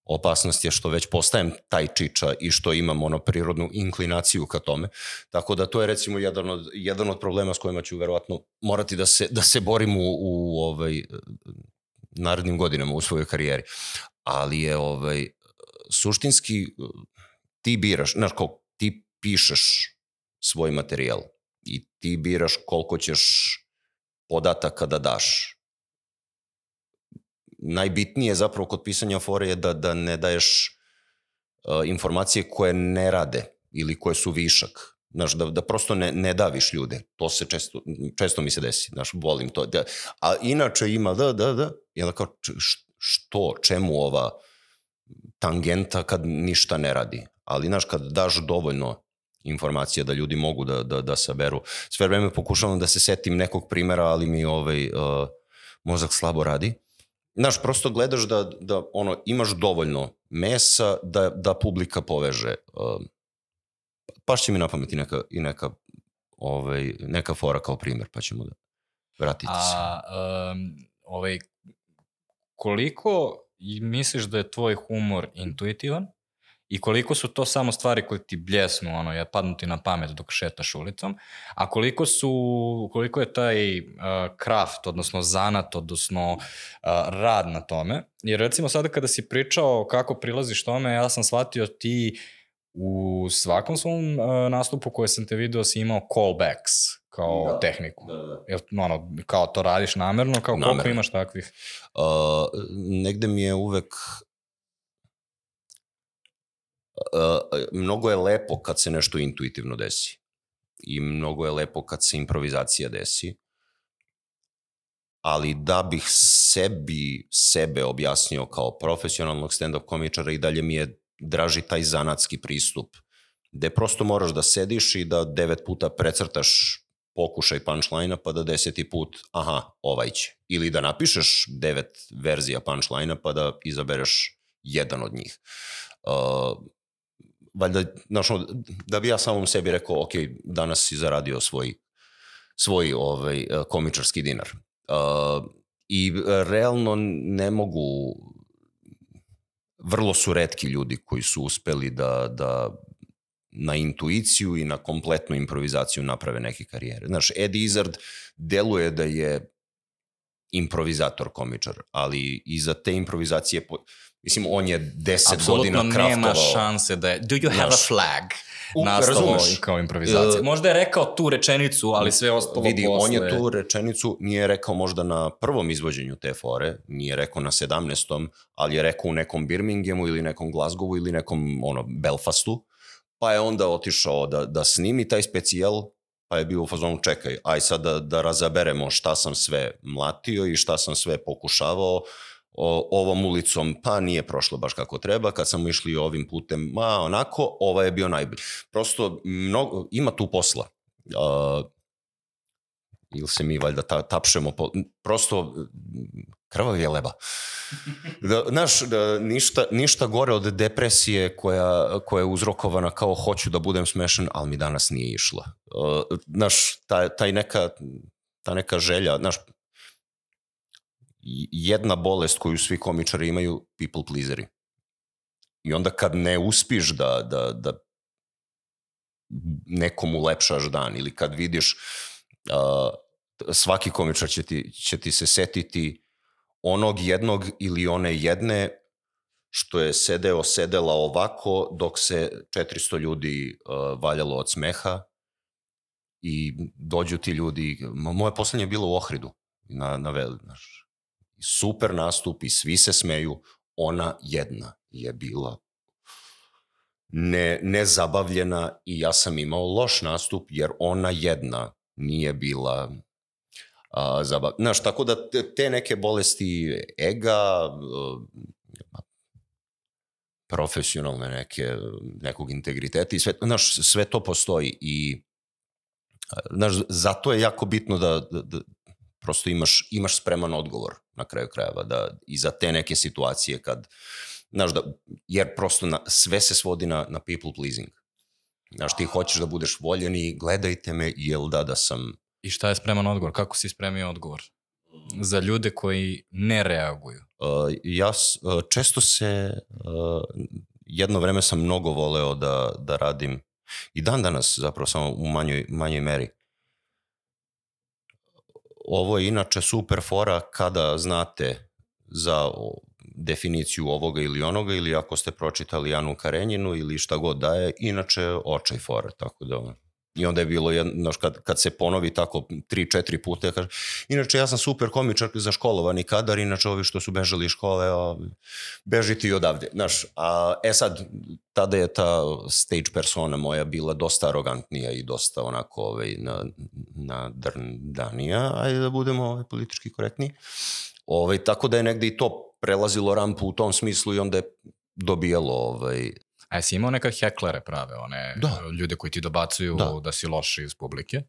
Opasnost je što već postajem taj čiča i što imam ono prirodnu inklinaciju ka tome. Tako da to je recimo jedan od, jedan od problema s kojima ću verovatno morati da se, da se borim u, u ovaj, narednim godinama u svojoj karijeri. Ali je ovaj, suštinski ti biraš, znaš, kao ti pišeš svoj materijal i ti biraš koliko ćeš podataka da daš najbitnije zapravo kod pisanja fore je da, da ne daješ uh, informacije koje ne rade ili koje su višak. Znaš, da, da prosto ne, ne daviš ljude. To se često, često mi se desi. Znaš, volim to. Da, a inače ima da, da, da. I onda kao, što, čemu ova tangenta kad ništa ne radi? Ali, znaš, kad daš dovoljno informacija da ljudi mogu da, da, da saberu. Sve vreme pokušavam da se setim nekog primera, ali mi ovaj, uh, mozak slabo radi znaš, prosto gledaš da, da ono, imaš dovoljno mesa da, da publika poveže. Paš će mi na pamet i neka, i neka, ovaj, neka fora kao primjer, pa ćemo da vratiti se. A, um, ovaj, koliko misliš da je tvoj humor intuitivan i koliko su to samo stvari koje ti bljesnu, ono, ja padnu ti na pamet dok šetaš ulicom, a koliko su, koliko je taj uh, kraft, odnosno zanat, odnosno uh, rad na tome, jer recimo sada kada si pričao kako prilaziš tome, ja sam shvatio ti u svakom svom uh, nastupu koje sam te video si imao callbacks kao da. tehniku. Da, da. Jel, ono, kao to radiš namerno, kao namerno. koliko imaš takvih? Uh, negde mi je uvek mnogo je lepo kad se nešto intuitivno desi. I mnogo je lepo kad se improvizacija desi. Ali da bih sebi, sebe objasnio kao profesionalnog stand-up komičara i dalje mi je draži taj zanatski pristup, gde prosto moraš da sediš i da devet puta precrtaš pokušaj punchline-a pa da deseti put, aha, ovaj će. Ili da napišeš devet verzija punchline-a pa da izabereš jedan od njih. Uh, valjda, znaš, da bi ja samom sebi rekao, ok, danas si zaradio svoj, svoj ovaj, komičarski dinar. Uh, I realno ne mogu, vrlo su redki ljudi koji su uspeli da, da na intuiciju i na kompletnu improvizaciju naprave neke karijere. Znaš, Ed Izzard deluje da je improvizator komičar, ali iza te improvizacije, mislim, on je deset Absolutno godina kraftovao. Apsolutno nema šanse da je, do you have naš, a flag? nastalo kao improvizacija. Uh, možda je rekao tu rečenicu, ali sve ostalo vidi, posle... on je tu rečenicu, nije rekao možda na prvom izvođenju te fore, nije rekao na 17. ali je rekao u nekom Birminghamu ili nekom Glasgowu ili nekom ono, Belfastu pa je onda otišao da, da snimi taj specijal, pa je bio u fazonu čekaj, aj sad da, da razaberemo šta sam sve mlatio i šta sam sve pokušavao o, ovom ulicom, pa nije prošlo baš kako treba, kad sam išli ovim putem, ma onako, ovaj je bio najbolji. Prosto mnogo, ima tu posla. Uh, ili se mi valjda ta, tapšemo, po, prosto krvav je leba. Da, znaš, da, ništa, ništa gore od depresije koja, koja je uzrokovana kao hoću da budem smešan, ali mi danas nije išla. Uh, znaš, taj, taj neka, ta neka želja, znaš, jedna bolest koju svi komičari imaju, people pleaseri. I onda kad ne uspiš da, da, da nekom ulepšaš dan ili kad vidiš uh, svaki komičar će ti, će ti se setiti onog jednog ili one jedne što je sedeo, sedela ovako dok se 400 ljudi uh, valjalo od smeha i dođu ti ljudi, moje poslednje je bilo u Ohridu, na, na znaš, super nastup i svi se smeju, ona jedna je bila ne, nezabavljena i ja sam imao loš nastup jer ona jedna nije bila a, zabav... Znaš, tako da te neke bolesti ega, profesionalne neke, nekog integriteta i sve, znaš, sve to postoji i znaš, zato je jako bitno da, da, da prosto imaš, imaš spreman odgovor na kraju krajeva, da i za te neke situacije kad, znaš, da, jer prosto na, sve se svodi na, na people pleasing. Znaš, ti hoćeš da budeš voljeni, gledajte me, jel da da sam I šta je spreman odgovor? Kako si spremio odgovor? Za ljude koji ne reaguju. Uh, ja uh, često se, uh, jedno vreme sam mnogo voleo da, da radim i dan danas zapravo samo u manjoj, manjoj meri. Ovo je inače super fora kada znate za definiciju ovoga ili onoga ili ako ste pročitali Anu Karenjinu ili šta god daje, inače očaj fora, tako da I onda je bilo, jedno, kad, kad se ponovi tako tri, četiri puta, ja kažem, inače ja sam super komičar za školovani kadar, inače ovi što su bežali iz škole, o, bežiti i odavde. Znaš, a, e sad, tada je ta stage persona moja bila dosta arogantnija i dosta onako ovaj, na, na drndanija, ajde da budemo ovaj, politički korektni. Ovaj, tako da je negde i to prelazilo rampu u tom smislu i onda je dobijalo ovaj, A jesi imao neka heklere prave, one da. ljude koji ti dobacuju da, da si loši iz publike?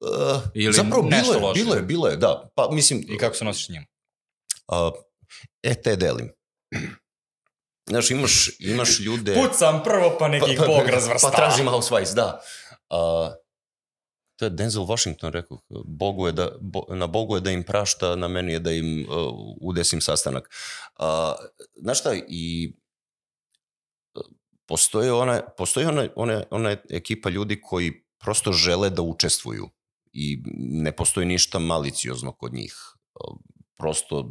Uh, Ili zapravo bilo je, loše? bilo je, bilo je, da. Pa, mislim, I kako se nosiš s njim? Uh, E, te delim. Znaš, imaš, imaš ljude... Pucam prvo pa nekih pa, pa, bog razvrstava. Pa tražim Housewives, da. Uh, to je Denzel Washington rekao, Bogu je da, bo, na Bogu je da im prašta, na meni je da im uh, udesim sastanak. Uh, znaš šta, i postoji ona, postoji ona, ona, ona ekipa ljudi koji prosto žele da učestvuju i ne postoji ništa maliciozno kod njih. Prosto,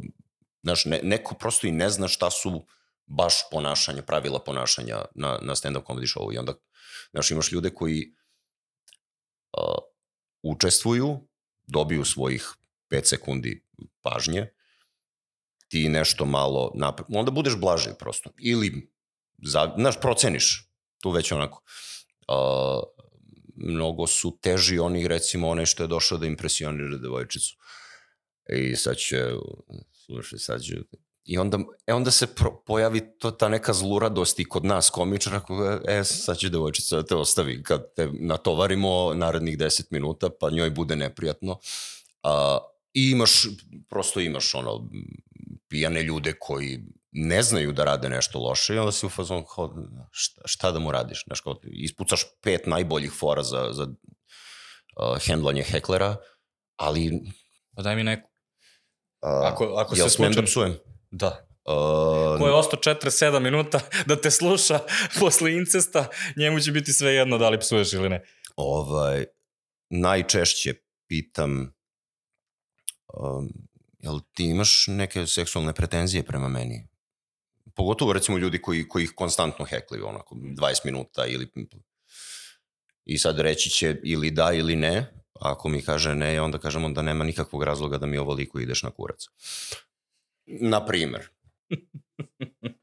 znaš, ne, neko prosto i ne zna šta su baš ponašanja, pravila ponašanja na, na stand-up comedy showu i onda, znaš, imaš ljude koji uh, učestvuju, dobiju svojih 5 sekundi pažnje, ti nešto malo napre... onda budeš blaži prosto. Ili, za, znaš, proceniš tu već onako. Uh, mnogo su teži oni, recimo, onaj što je došao da impresionira devojčicu. I sad će, slušaj, sad će, I onda, e onda se pro, pojavi to, ta neka zluradost i kod nas komičara, e, sad će devojčica da te ostavi kad te natovarimo narednih 10 minuta, pa njoj bude neprijatno. A, I imaš, prosto imaš ono, pijane ljude koji ne znaju da rade nešto loše i onda si u fazonu kao, šta, šta da mu radiš? Znaš, kao, ispucaš pet najboljih fora za, za uh, hendlanje heklera, ali... Pa daj mi neku. Uh, ako, ako se smem da psujem? Da. Uh, Ko je ostao 47 minuta <laughs> da te sluša <laughs> posle incesta, njemu će biti sve jedno da li psuješ ili ne. Ovaj, najčešće pitam um, jel ti imaš neke seksualne pretenzije prema meni? Pogotovo recimo ljudi koji, koji ih konstantno heklaju, onako 20 minuta ili... I sad reći će ili da ili ne, ako mi kaže ne, onda kažemo da nema nikakvog razloga da mi ovo liku ideš na kurac. Na primer. <laughs>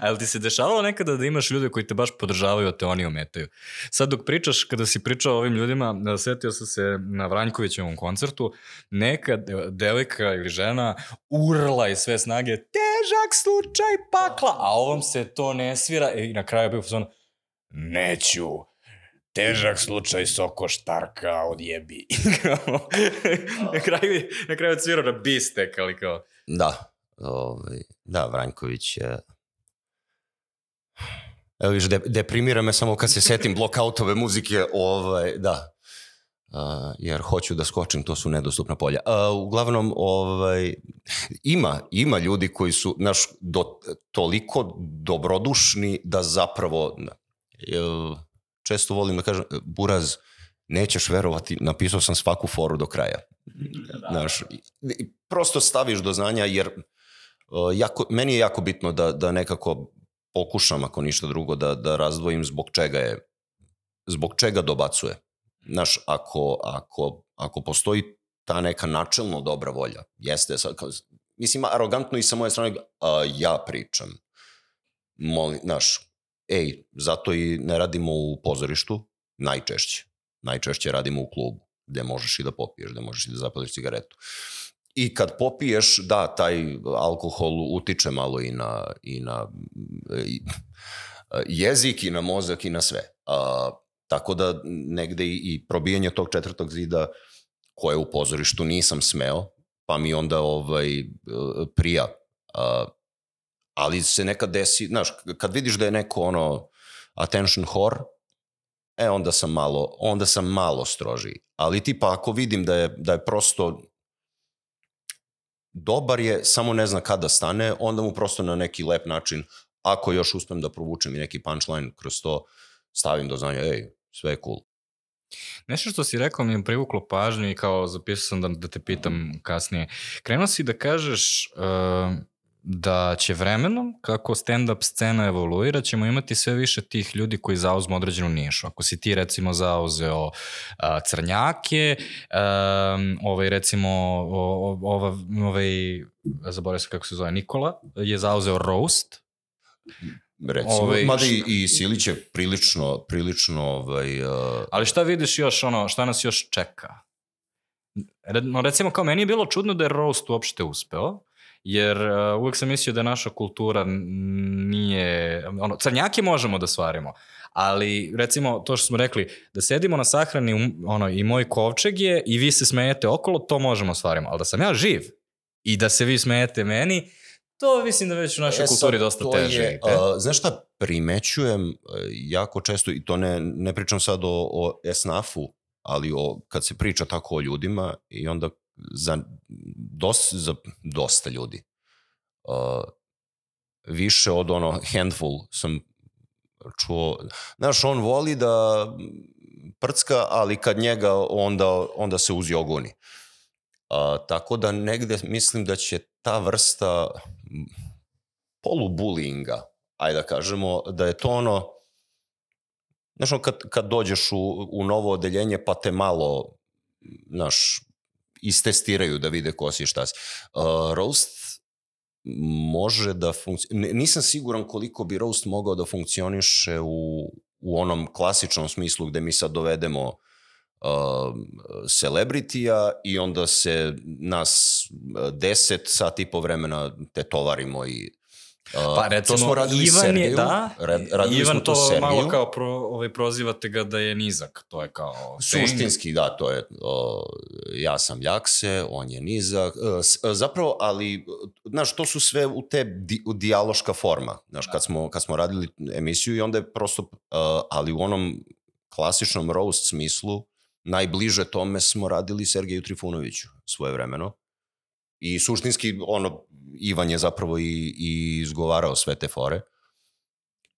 A jel ti se dešavalo nekada da imaš ljude koji te baš podržavaju, a te oni ometaju? Sad dok pričaš, kada si pričao ovim ljudima, setio sam se na Vranjkovićevom koncertu, neka devojka ili žena urla iz sve snage, težak slučaj pakla, a ovom se to ne svira i na kraju je bio fazon, neću, težak slučaj soko štarka odjebi. <laughs> na kraju, na kraju je cvirao na bistek, ali kao... Da, ovaj, da, Vranjković je Evo viš, de, deprimira me samo kad se setim blokautove muzike, ovaj, da. Uh, jer hoću da skočim, to su nedostupna polja. Uh, uglavnom, ovaj, ima, ima ljudi koji su naš, do, toliko dobrodušni da zapravo, uh, često volim da kažem, Buraz, nećeš verovati, napisao sam svaku foru do kraja. Da. Znaš, prosto staviš do znanja, jer uh, jako, meni je jako bitno da, da nekako pokušam, ako ništa drugo, da, da razdvojim zbog čega je, zbog čega dobacuje. Znaš, ako, ako, ako postoji ta neka načelno dobra volja, jeste, sad, kao, mislim, arogantno i sa moje strane, a, ja pričam. Molim, znaš, ej, zato i ne radimo u pozorištu, najčešće. Najčešće radimo u klubu, gde možeš i da popiješ, gde možeš i da zapališ cigaretu. I kad popiješ, da, taj alkohol utiče malo i na, i na i, jezik i na mozak i na sve. A, tako da negde i, probijanje tog četvrtog zida koje u pozorištu nisam smeo, pa mi onda ovaj, prija. A, ali se nekad desi, znaš, kad vidiš da je neko ono attention whore, e onda sam malo, onda sam malo strožiji. Ali tipa ako vidim da je, da je prosto dobar je, samo ne zna kada stane, onda mu prosto na neki lep način, ako još uspem da provučem i neki punchline kroz to, stavim do znanja, ej, sve je cool. Nešto što si rekao mi je privuklo pažnju i kao zapisao sam da, da te pitam kasnije. Krenuo si da kažeš uh, da će vremenom, kako stand-up scena evoluira, ćemo imati sve više tih ljudi koji zauzmu određenu nišu. Ako si ti recimo zauzeo uh, crnjake, um, ovaj recimo ova, ovaj, zaboravio sam kako se zove, Nikola, je zauzeo roast, recimo, ovaj, mada i, i Silić je prilično, prilično ovaj, uh... Ali šta vidiš još, ono, šta nas još čeka? No, recimo, kao meni je bilo čudno da je roast uopšte uspeo, jer uh, uvek sam mislio da naša kultura nije, ono, crnjake možemo da stvarimo, ali recimo to što smo rekli, da sedimo na sahrani ono, i moj kovčeg je i vi se smejete okolo, to možemo da stvarimo, ali da sam ja živ, i da se vi smejete meni, to mislim da već u našoj e, kulturi sad, dosta teže. Je, uh, znaš šta, primećujem uh, jako često, i to ne, ne pričam sad o, o esnafu, ali o, kad se priča tako o ljudima i onda za, dos, za dosta ljudi, uh, više od ono handful sam čuo, znaš, on voli da prcka, ali kad njega onda, onda se uzi ogoni. A, tako da negde mislim da će ta vrsta polubulinga, ajde da kažemo, da je to ono, znaš, kad, kad dođeš u, u novo odeljenje pa te malo, znaš, istestiraju da vide ko si šta si. Uh, roast može da funkcioniše, nisam siguran koliko bi roast mogao da funkcioniše u, u onom klasičnom smislu gde mi sad dovedemo celebritija i onda se nas deset sati po vremena te tovarimo i Uh, pa recimo, to smo radili Ivan Sergeju, je, da, radili Ivan smo to, to malo kao pro, ovaj, prozivate ga da je nizak, to je kao... Suštinski, da, to je, uh, ja sam Ljakse, on je nizak, uh, zapravo, ali, znaš, to su sve u te di, u dijaloška forma, znaš, kad smo, kad smo radili emisiju i onda je prosto, uh, ali u onom klasičnom roast smislu, najbliže tome smo radili Sergeju Trifunoviću svoje vremeno. I suštinski, ono, Ivan je zapravo i, i izgovarao sve te fore.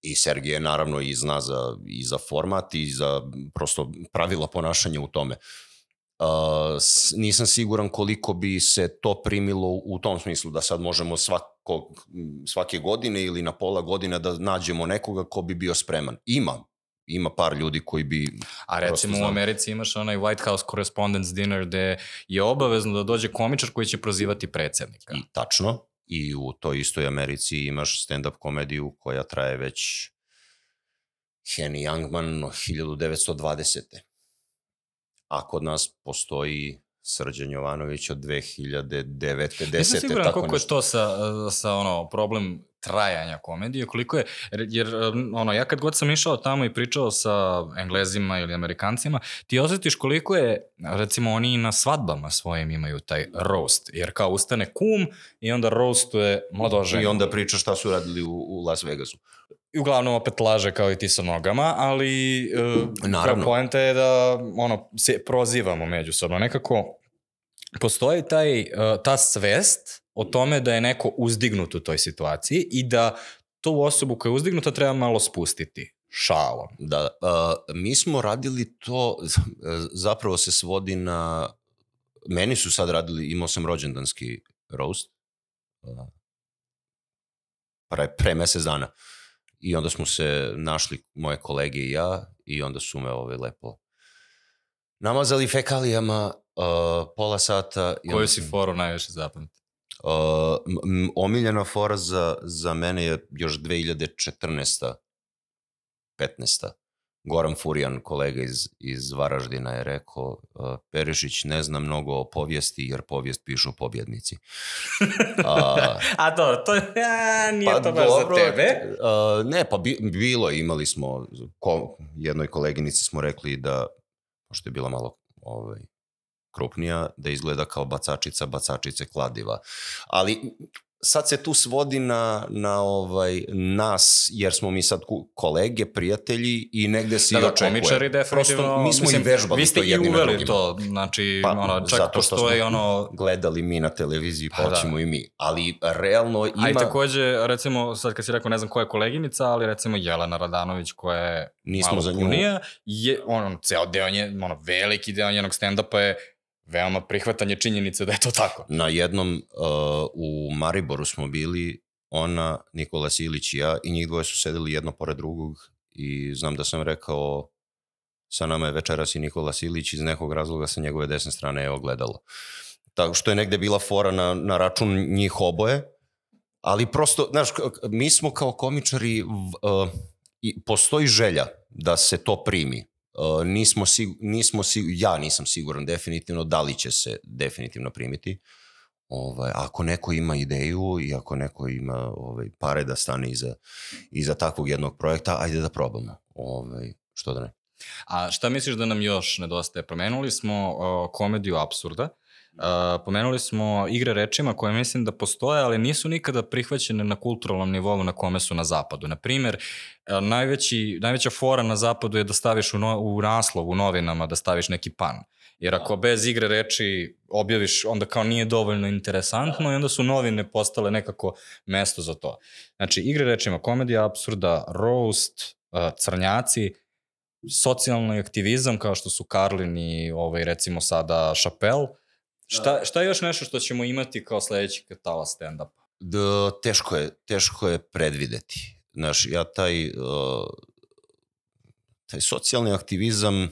I Sergije naravno i zna za, i za format i za prosto pravila ponašanja u tome. Uh, nisam siguran koliko bi se to primilo u tom smislu da sad možemo svakog, svake godine ili na pola godine da nađemo nekoga ko bi bio spreman. Ima, ima par ljudi koji bi... A recimo u Americi imaš onaj White House Correspondence Dinner gde je obavezno da dođe komičar koji će prozivati predsednika. I tačno. I u toj istoj Americi imaš stand-up komediju koja traje već Henny Youngman 1920. A kod nas postoji Srđan Jovanović od 2009. 10. Nisam siguran koliko nešto. je to sa, sa ono, problem trajanja komedije, koliko je, jer ono, ja kad god sam išao tamo i pričao sa englezima ili amerikancima, ti osjetiš koliko je, recimo oni na svadbama svojim imaju taj roast, jer kao ustane kum i onda roastuje mladoženju. I onda priča šta su radili u, u Las Vegasu. I uglavnom opet laže kao i ti sa nogama, ali uh, Naravno. poenta je da ono, se prozivamo međusobno. Nekako postoji taj, uh, ta svest o tome da je neko uzdignut u toj situaciji i da tu osobu koja je uzdignuta treba malo spustiti šalom. Da, uh, mi smo radili to, zapravo se svodi na, meni su sad radili, imao sam rođendanski roast, uh, pre, pre mesec dana. I onda smo se našli, moje kolege i ja, i onda su me ove ovaj, lepo namazali fekalijama uh, pola sata. Koju si foru najviše zapamti? Uh, omiljena fora za, za mene je još 2014. 15. Goran Furijan, kolega iz, iz Varaždina, je rekao uh, Perišić ne zna mnogo o povijesti jer povijest pišu pobjednici. <laughs> A, A to, to ja, nije pa to baš dobro, za tebe? Uh, ne, pa bi, bilo imali smo, ko, jednoj koleginici smo rekli da, pošto je bila malo ovaj, krupnija, da izgleda kao bacačica bacačice kladiva. Ali sad se tu svodi na, na ovaj, nas, jer smo mi sad kolege, prijatelji i negde se da, i da, očekuje. komičari definitivno. Prosto, mi smo mislim, i vežbali to jedni na drugima. Vi ste i uveli to, znači, pa, ono, čak zato što postoji ono... gledali mi na televiziji, pa, pa da. i mi. Ali realno ima... A i takođe, recimo, sad kad si rekao, ne znam koja je koleginica, ali recimo Jelena Radanović, koja je Nismo malo za nju... punija, je, ono, ceo deo nje, ono, veliki deo njenog stand-upa je veoma prihvatanje činjenice da je to tako. Na jednom uh, u Mariboru smo bili, ona, Nikola Silić i ja, i njih dvoje su sedeli jedno pored drugog i znam da sam rekao sa nama je večeras i Nikola Silić iz nekog razloga sa njegove desne strane je ogledalo. Tako što je negde bila fora na, na račun njih oboje, ali prosto, znaš, mi smo kao komičari, uh, i postoji želja da se to primi. Uh, nismo, sig, nismo sig, ja nisam siguran definitivno da li će se definitivno primiti. Ovaj, ako neko ima ideju i ako neko ima ovaj, pare da stane iza, iza takvog jednog projekta, ajde da probamo. Ovaj, što da ne. A šta misliš da nam još nedostaje? Promenuli smo uh, komediju absurda, Uh, pomenuli smo igre rečima koje mislim da postoje, ali nisu nikada prihvaćene na kulturalnom nivou na kome su na zapadu. Na primer, uh, najveći, najveća fora na zapadu je da staviš u, no, u naslov u novinama da staviš neki pan. Jer ako bez igre reči objaviš, onda kao nije dovoljno interesantno i onda su novine postale nekako mesto za to. Znači, igre rečima, komedija absurda, roast, uh, crnjaci, socijalni aktivizam kao što su Karlin i ovaj, recimo sada Chappelle, Šta, šta je još nešto što ćemo imati kao sledeći katala stand-upa? Da, teško je, teško je predvideti. Znaš, ja taj, uh, taj socijalni aktivizam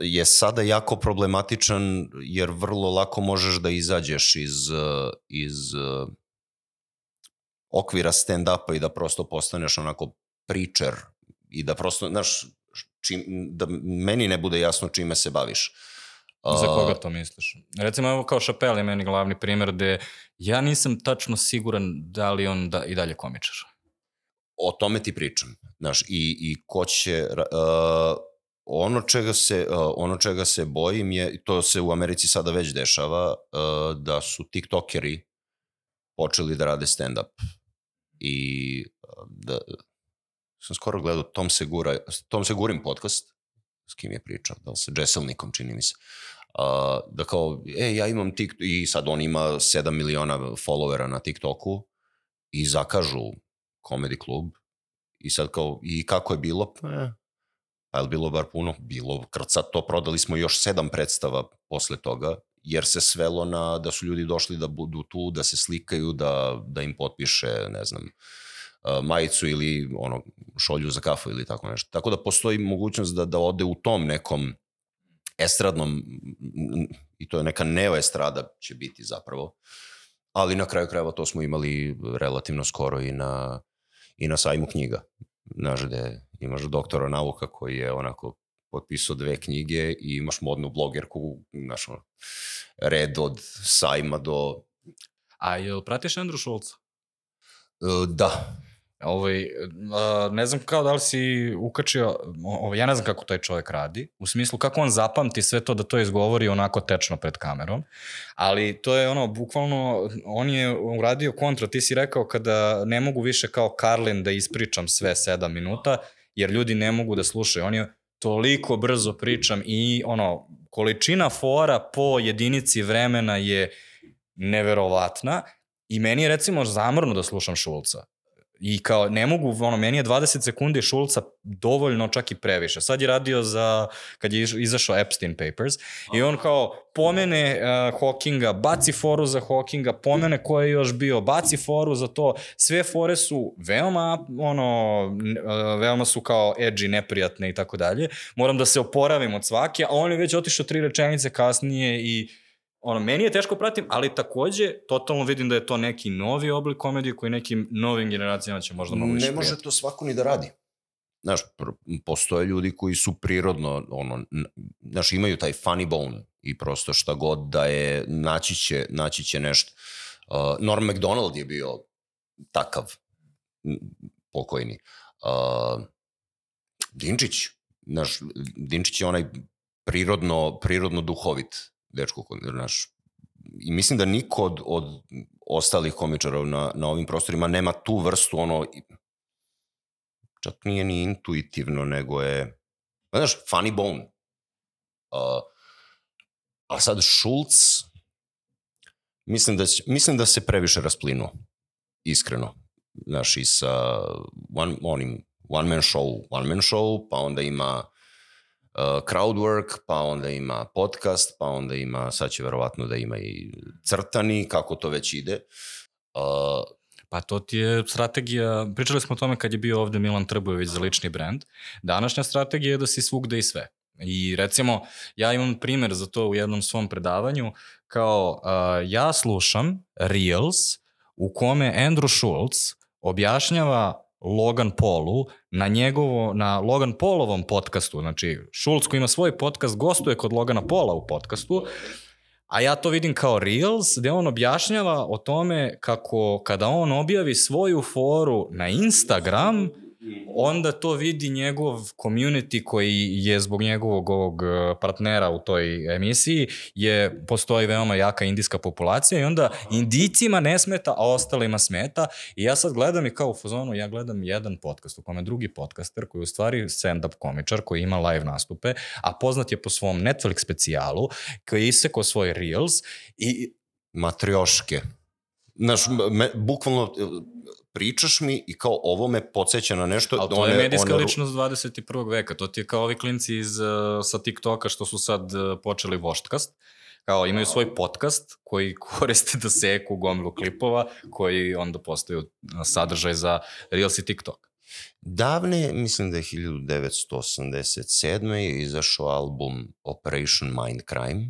je sada jako problematičan jer vrlo lako možeš da izađeš iz, uh, iz uh, okvira stand-upa i da prosto postaneš onako pričer i da prosto, znaš, čim, da meni ne bude jasno čime se baviš. Za koga to misliš? Recimo, evo kao Chappelle je meni glavni primjer gde ja nisam tačno siguran da li on da, i dalje komičar. O tome ti pričam. Znaš, i, i ko će... Uh, ono čega se uh, ono čega se bojim je to se u Americi sada već dešava uh, da su tiktokeri počeli da rade stand up i uh, da sam skoro gledao Tom Segura Tom Segurin podcast s kim je pričao, da li sa Jesselnikom, čini mi se, uh, da kao, e, ja imam TikTok, i sad on ima 7 miliona followera na TikToku i zakažu komedi klub i sad kao, i kako je bilo? Pa, pa je bilo bar puno? Bilo, krcat to, prodali smo još sedam predstava posle toga, jer se svelo na da su ljudi došli da budu tu, da se slikaju, da, da im potpiše, ne znam, majicu ili ono, šolju za kafu ili tako nešto. Tako da postoji mogućnost da, da ode u tom nekom estradnom, i to je neka neoestrada će biti zapravo, ali na kraju krajeva to smo imali relativno skoro i na, i na sajmu knjiga. Znaš, gde imaš doktora nauka koji je onako potpisao dve knjige i imaš modnu blogerku, znaš, red od sajma do... A jel pratiš Andrew Schultz? Uh, da, Ovaj, ne znam kao da li si ukačio, ovaj, ja ne znam kako taj čovjek radi, u smislu kako on zapamti sve to da to izgovori onako tečno pred kamerom, ali to je ono, bukvalno, on je uradio kontra, ti si rekao kada ne mogu više kao Karlin da ispričam sve sedam minuta, jer ljudi ne mogu da slušaju, on je toliko brzo pričam i ono, količina fora po jedinici vremena je neverovatna i meni je recimo zamrno da slušam Šulca. I kao, ne mogu, ono, meni je 20 sekundi Šulca dovoljno čak i previše. Sad je radio za, kad je izašao Epstein Papers, i on kao pomene uh, Hawkinga, baci foru za Hawkinga, pomene ko je još bio, baci foru za to. Sve fore su veoma, ono, uh, veoma su kao edgy, neprijatne i tako dalje. Moram da se oporavim od svake, a on je već otišao tri rečenice kasnije i ono, meni je teško pratim, ali takođe, totalno vidim da je to neki novi oblik komedije koji nekim novim generacijama će možda malo više Ne može prijati. to svako ni da radi. Znaš, postoje ljudi koji su prirodno, ono, znaš, imaju taj funny bone i prosto šta god da je, naći će, naći će nešto. Uh, Norm MacDonald je bio takav, pokojni. Uh, Dinčić, znaš, Dinčić je onaj prirodno, prirodno duhovit dečko, znaš, i mislim da niko od, od ostalih komičara na, na ovim prostorima nema tu vrstu, ono, čak nije ni intuitivno, nego je, znaš, funny bone. Uh, a sad Schulz, mislim da, mislim da se previše rasplinuo, iskreno. Znaš, i sa one, onim one man show, one man show, pa onda ima crowdwork, pa onda ima podcast, pa onda ima, sad će verovatno da ima i crtani, kako to već ide. Uh, Pa to ti je strategija, pričali smo o tome kad je bio ovde Milan Trbojević za lični brand. Današnja strategija je da si svugde i sve. I recimo, ja imam primer za to u jednom svom predavanju, kao uh, ja slušam Reels u kome Andrew Schultz objašnjava Logan Paulu na njegovo, na Logan Paulovom podcastu, znači Schultz koji ima svoj podcast, gostuje kod Logana Paula u podcastu, a ja to vidim kao Reels, gde on objašnjava o tome kako kada on objavi svoju foru na Instagram, onda to vidi njegov community koji je zbog njegovog ovog e, partnera u toj emisiji, je, postoji veoma jaka indijska populacija i onda indicima ne smeta, a ostalima smeta i ja sad gledam i kao u fazonu, ja gledam jedan podcast u kome drugi podcaster koji je u stvari stand-up komičar koji ima live nastupe, a poznat je po svom Netflix specijalu koji je isekao svoj Reels i matrioške. Znaš, me, bukvalno pričaš mi i kao ovo me podsjeća na nešto. Ali to one, je medijska one... ličnost 21. veka. To ti je kao ovi klinci iz, uh, sa TikToka što su sad uh, počeli voštkast. Kao imaju svoj podcast koji <laughs> koriste da seku gomilu klipova koji onda postaju sadržaj za Reels i TikTok. Davne, mislim da je 1987. je izašao album Operation Mindcrime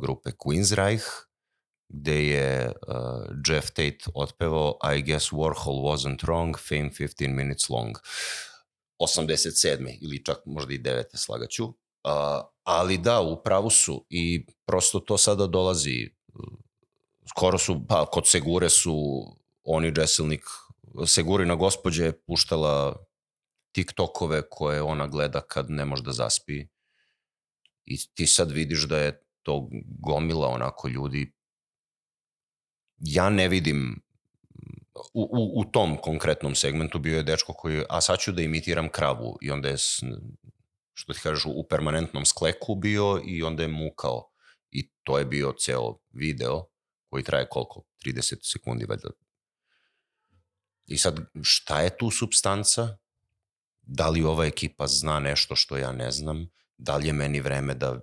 grupe Queensryche gde je uh, Jeff Tate otpevao I guess Warhol wasn't wrong, fame 15 minutes long. 87. ili čak možda i 9. slagaću. Uh, ali da, u pravu su i prosto to sada dolazi. Skoro su, pa kod Segure su oni Jesselnik, Segurina gospođa je puštala TikTokove koje ona gleda kad ne može da zaspi. I ti sad vidiš da je to gomila onako ljudi ja ne vidim u, u, u tom konkretnom segmentu bio je dečko koji, a sad ću da imitiram kravu i onda je, što ti kažeš, u permanentnom skleku bio i onda je mukao. I to je bio ceo video koji traje koliko? 30 sekundi valjda. I sad, šta je tu substanca? Da li ova ekipa zna nešto što ja ne znam? Da li je meni vreme da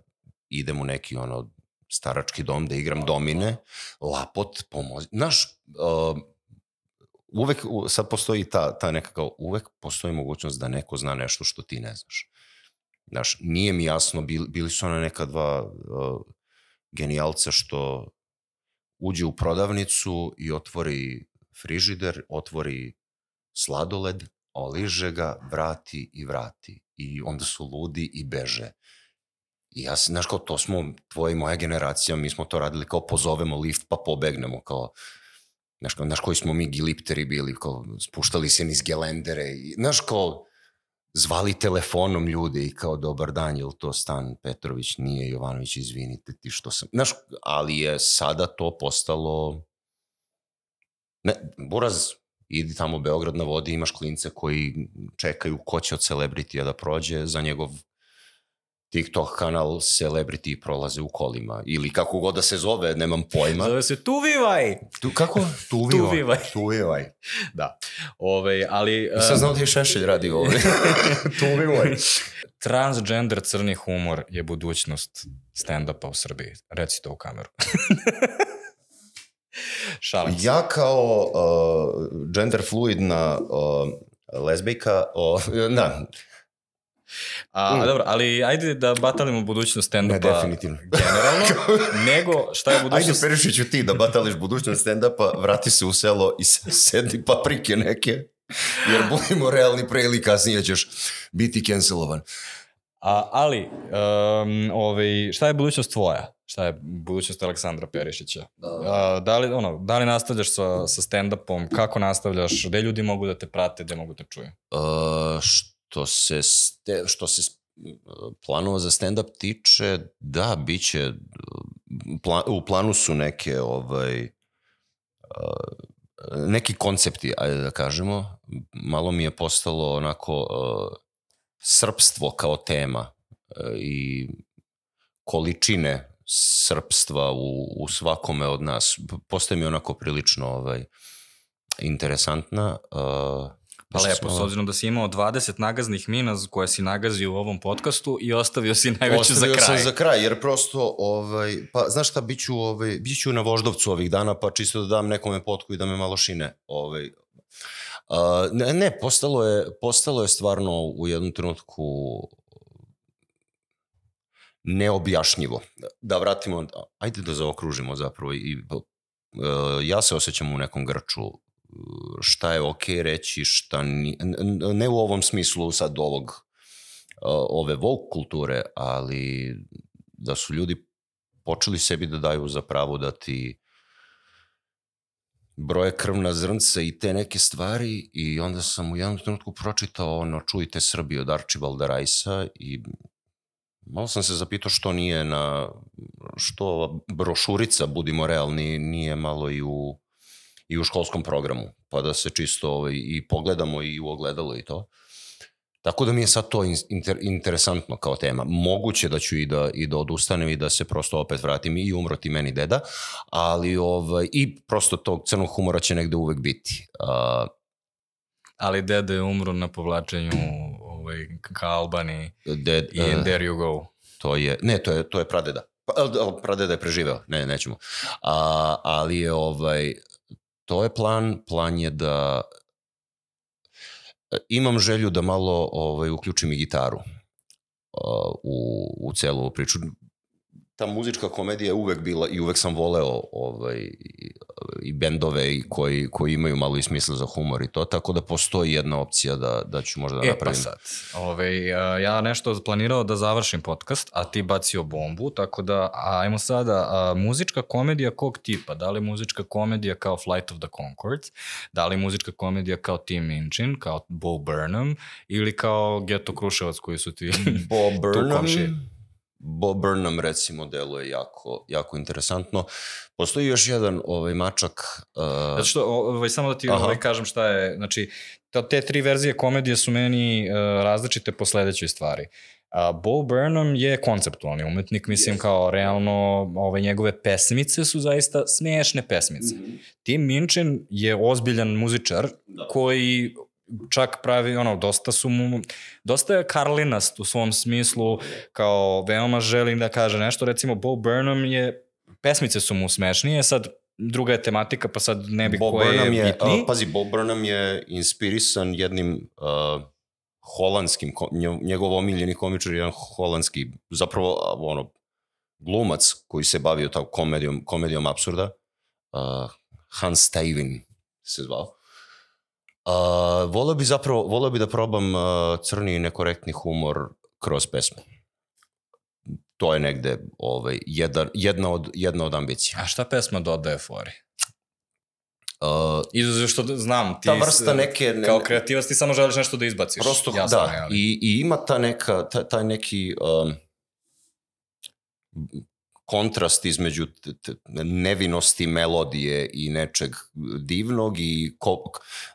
idem u neki ono starački dom da igram domine, lapot, pomozi. Znaš, uh, uvek, sad postoji ta, ta neka kao, uvek postoji mogućnost da neko zna nešto što ti ne znaš. Znaš, nije mi jasno, bili, bili su ona neka dva uh, genijalca što uđe u prodavnicu i otvori frižider, otvori sladoled, oliže ga, vrati i vrati. I onda su ludi i beže. I ja, znaš, kao to smo, tvoja i moja generacija, mi smo to radili kao pozovemo lift pa pobegnemo, kao, znaš, kao, znaš koji smo mi gilipteri bili, kao, spuštali se niz gelendere, i, znaš, kao, zvali telefonom ljude i kao, dobar dan, je to Stan Petrović, nije Jovanović, izvinite ti što sam, znaš, ali je sada to postalo, ne, Buraz, idi tamo u Beograd na vodi, imaš klince koji čekaju ko će od celebritija da prođe za njegov TikTok kanal celebrity prolaze u kolima ili kako god da se zove, nemam pojma. Zove se Tuvivaj. Tu, kako? Tuvivaj. Tuvivaj. Tuvivaj. da. Ove, ali... Nisam znao da je Šešelj radi ovde. <laughs> Tuvivaj. Transgender crni humor je budućnost stand-upa u Srbiji. Reci to u kameru. <laughs> Šalim se. Ja kao uh, gender fluidna uh, lesbijka, uh, <laughs> da, A, mm. dobro, ali ajde da batalimo budućnost stand-upa. Ne, definitivno. Generalno, <laughs> nego šta je budućnost... Ajde, Perišiću ti da batališ budućnost stand-upa, vrati se u selo i sedi paprike neke, jer budimo realni pre ili kasnije ćeš biti cancelovan. A, ali, um, ovaj, šta je budućnost tvoja? Šta je budućnost Aleksandra Perišića? Da, da, li, ono, da li nastavljaš sa, sa stand-upom? Kako nastavljaš? Gde ljudi mogu da te prate? Gde mogu da te čuju? Uh, što se, ste, što se planova za stand-up tiče, da, bit će, plan, u planu su neke, ovaj, neki koncepti, ajde da kažemo, malo mi je postalo onako srpstvo kao tema i količine srpstva u, u svakome od nas. Postaje mi onako prilično ovaj, interesantna. Uh, Pa lepo, s obzirom da si imao 20 nagaznih mina koje si nagazio u ovom podcastu i ostavio si najveću ostavio za kraj. Ostavio sam za kraj, jer prosto, ovaj, pa znaš šta, biću, ovaj, biću na voždovcu ovih dana, pa čisto da dam nekome potku i da me malo šine. Ovaj, Uh, ne, ne, postalo je, postalo je stvarno u jednom trenutku neobjašnjivo. Da vratimo, ajde da zaokružimo zapravo i uh, ja se osjećam u nekom grču šta je ok reći, šta ni, ne u ovom smislu sad ovog ove woke kulture, ali da su ljudi počeli sebi da daju za pravo da ti broje krvna zrnca i te neke stvari i onda sam u jednom trenutku pročitao ono Čujte Srbiju od Archibalda Rajsa i malo sam se zapitao što nije na, što brošurica, budimo realni, nije malo i u, i u školskom programu, pa da se čisto ovaj, i pogledamo i u ogledalo i to. Tako da mi je sad to inter, interesantno kao tema. Moguće da ću i da, i da odustanem i da se prosto opet vratim i umro ti meni deda, ali ovaj, i prosto tog crnog humora će negde uvek biti. Uh, ali dede je umro na povlačenju ovaj, ka Albani Ded, i uh, There You Go. To je, ne, to je, to je pradeda. Pa, pradeda je preživeo, ne, nećemo. A, ali je ovaj, to je plan, plan je da imam želju da malo ovaj, uključim i gitaru u, u celu priču ta muzička komedija je uvek bila i uvek sam voleo ovaj, i, i bendove i koji, koji imaju malo i smisla za humor i to, tako da postoji jedna opcija da, da ću možda da e, napravim. E pa sad, ovaj, ja nešto planirao da završim podcast, a ti bacio bombu, tako da ajmo sada, a, muzička komedija kog tipa? Da li muzička komedija kao Flight of the Concords? Da li muzička komedija kao Tim Minchin, kao Bo Burnham ili kao Geto Kruševac koji su ti Bo <laughs> Burnham? Bob Burnham recimo deluje jako, jako interesantno. Postoji još jedan ovaj mačak. Uh... Zato što, ovaj, samo da ti ovaj, kažem šta je, znači, te tri verzije komedije su meni uh, različite po sledećoj stvari. Uh, Bo Burnham je konceptualni umetnik, mislim yes. kao realno ove njegove pesmice su zaista smiješne pesmice. Mm -hmm. Tim Minchin je ozbiljan muzičar da. koji čak pravi, ono, dosta su mu, dosta je karlinast u svom smislu, kao veoma želim da kaže nešto, recimo Bo Burnham je, pesmice su mu smešnije, sad druga je tematika, pa sad ne bi Bob koje Burnham je, bitni. Uh, pazi, Bob Burnham je inspirisan jednim uh, holandskim, njegov omiljeni komičar je jedan holandski, zapravo ono, glumac koji se bavio tako komedijom, komedijom absurda, uh, Hans Steven se zvao. Uh, voleo bi zapravo, voleo bi da probam uh, crni i nekorektni humor kroz pesmu. To je negde ovaj, jedan, jedna, od, jedna od ambicija. A šta pesma dodaje fori? Uh, Izuzev što znam, ti ta vrsta neke, ne, kao kreativac ti samo želiš nešto da izbaciš. Prosto, jasno, da, i, i ima ta neka, ta, taj neki um, kontrast između nevinosti melodije i nečeg divnog i ko,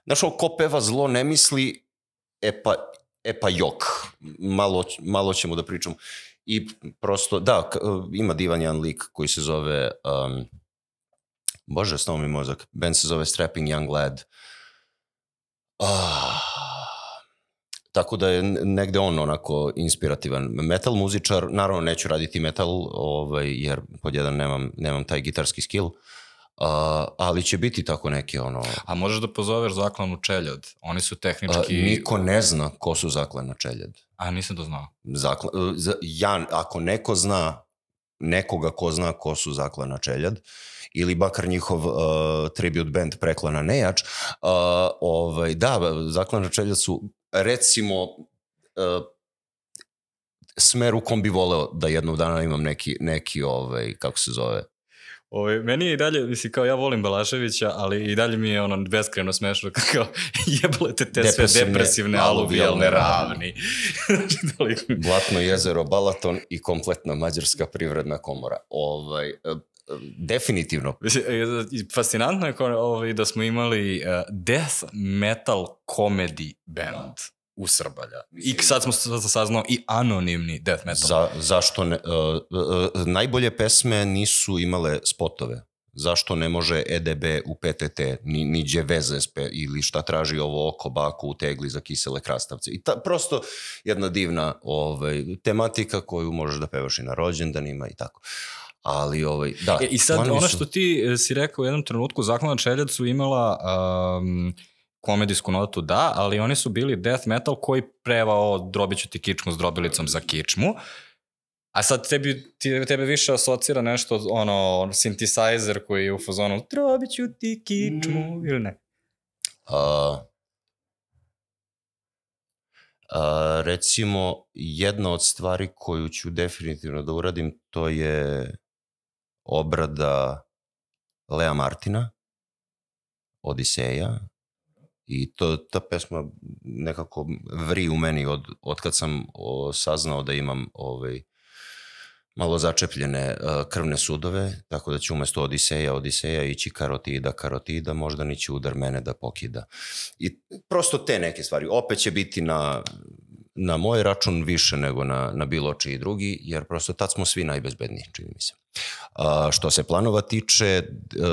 znaš, ko peva zlo ne misli, e pa, e pa jok, malo, malo ćemo da pričamo. I prosto, da, ima divan jedan lik koji se zove, um, bože, stao mi mozak, Ben se zove Strapping Young Lad. Ah, Tako da je negde on onako inspirativan. Metal muzičar, naravno neću raditi metal, ovaj, jer pod jedan nemam, nemam taj gitarski skill, Uh, ali će biti tako neke ono... A možeš da pozoveš zaklanu Čeljad? Oni su tehnički... Uh, niko ne zna ko su zaklana Čeljad. A, nisam to znao. Zakla... Ja, ako neko zna nekoga ko zna ko su zaklana Čeljad, ili bakar njihov uh, tribute band Preklana Nejač, uh, ovaj, da, zaklana Čeljad su recimo uh, smer u kom bi voleo da jednog dana imam neki, neki ovaj, kako se zove, Ove, ovaj, meni je i dalje, mislim, kao ja volim Balaševića, ali i dalje mi je ono beskreno smešno <laughs> kao jebalete te depresivne, sve depresivne aluvijalne ravni. <laughs> znači, Blatno jezero, Balaton i kompletna mađarska privredna komora. Ovaj, e, definitivno. E, fascinantno je ovaj, da smo imali uh, death metal comedy band u Srbalja. I sad smo saznao i anonimni death metal. Za, zašto ne, uh, uh, najbolje pesme nisu imale spotove. Zašto ne može EDB u PTT, ni, niđe veze spe, ili šta traži ovo oko baku u tegli za kisele krastavce. I ta, prosto jedna divna ovaj, tematika koju možeš da pevaš i na rođendanima i tako. Ali, ovaj, da. E, I sad, ono što ti si rekao u jednom trenutku, Zaklana Čeljac su imala um, komedijsku notu, da, ali oni su bili death metal koji prevao drobiću ti kičmu s drobilicom za kičmu. A sad tebi, ti, tebe više asocira nešto, ono, synthesizer koji je u fazonu drobiću ti kičmu, mm. ili ne? Uh, uh, recimo, jedna od stvari koju ću definitivno da uradim, to je obrada Lea Martina Odiseja i to, ta pesma nekako vri u meni od, od kad sam o, saznao da imam ovaj, malo začepljene uh, krvne sudove, tako da ću umesto Odiseja, Odiseja ići karotida, karotida, možda niće udar mene da pokida. I prosto te neke stvari. Opet će biti na, na moj račun više nego na, na bilo čiji drugi, jer prosto tad smo svi najbezbedniji, čini mi se. A, što se planova tiče, uh,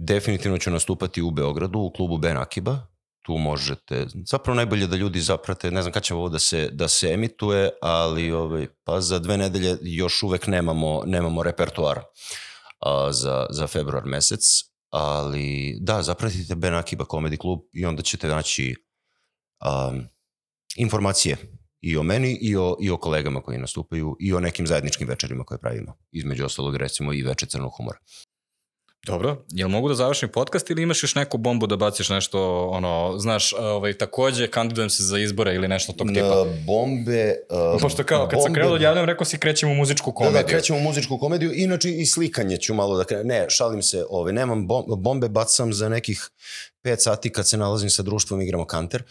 definitivno ću nastupati u Beogradu u klubu Ben Akiba, tu možete, zapravo najbolje da ljudi zaprate, ne znam kada će ovo da se, da se emituje, ali ovaj, pa za dve nedelje još uvek nemamo, nemamo repertoar a, za, za februar mesec, ali da, zapratite Ben Akiba Comedy Club i onda ćete naći um, informacije i o meni i o, i o kolegama koji nastupaju i o nekim zajedničkim večerima koje pravimo. Između ostalog recimo i veče crnog humora. Dobro, jel mogu da završim podcast ili imaš još neku bombu da baciš nešto, ono, znaš, ovaj, takođe kandidujem se za izbore ili nešto tog tipa? Na bombe... Uh, Pošto kao, kad bombe, sam krenuo da javljam, rekao si krećemo u muzičku komediju. Da, da, krećemo u muzičku komediju, inače i slikanje ću malo da krenem. Ne, šalim se, ove, nemam bom, bombe, bacam za nekih 5 sati kad se nalazim sa društvom, igramo kanter.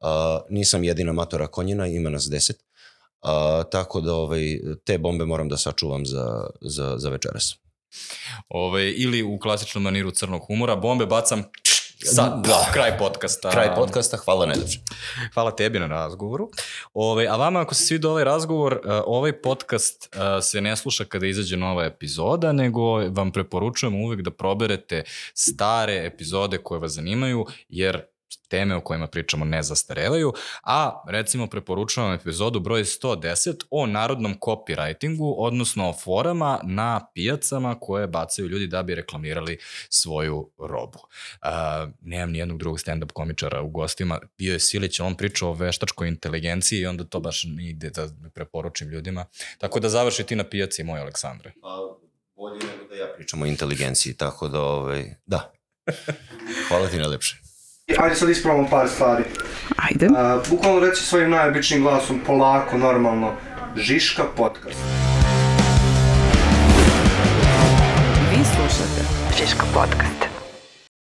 Uh, nisam jedina matora konjina, ima nas 10. Uh, tako da ovaj, te bombe moram da sačuvam za, za, za večeras. Ove, ili u klasičnom maniru crnog humora, bombe bacam sad, da, kraj podcasta. Kraj podcasta, hvala najlepše. Hvala tebi na razgovoru. Ove, a vama ako se svidio ovaj razgovor, ovaj podcast se ne sluša kada izađe nova epizoda, nego vam preporučujemo uvek da proberete stare epizode koje vas zanimaju, jer teme o kojima pričamo ne zastarevaju, a recimo preporučujem epizodu broj 110 o narodnom copywritingu, odnosno o forama na pijacama koje bacaju ljudi da bi reklamirali svoju robu. Uh, nemam ni jednog drugog stand-up komičara u gostima, bio je Silić, on pričao o veštačkoj inteligenciji i onda to baš ne ide da preporučim ljudima. Tako da završi ti na pijaci, moj Aleksandre. Pa, bolje nego da ja pričam o inteligenciji, tako da, ovaj, da. <laughs> Hvala ti najlepše. Ajde sad ispravamo par stvari. Ajde. Uh, bukvalno reci svojim najobičnijim glasom, polako, normalno. Žiška podcast. Vi slušate Žiško podcast.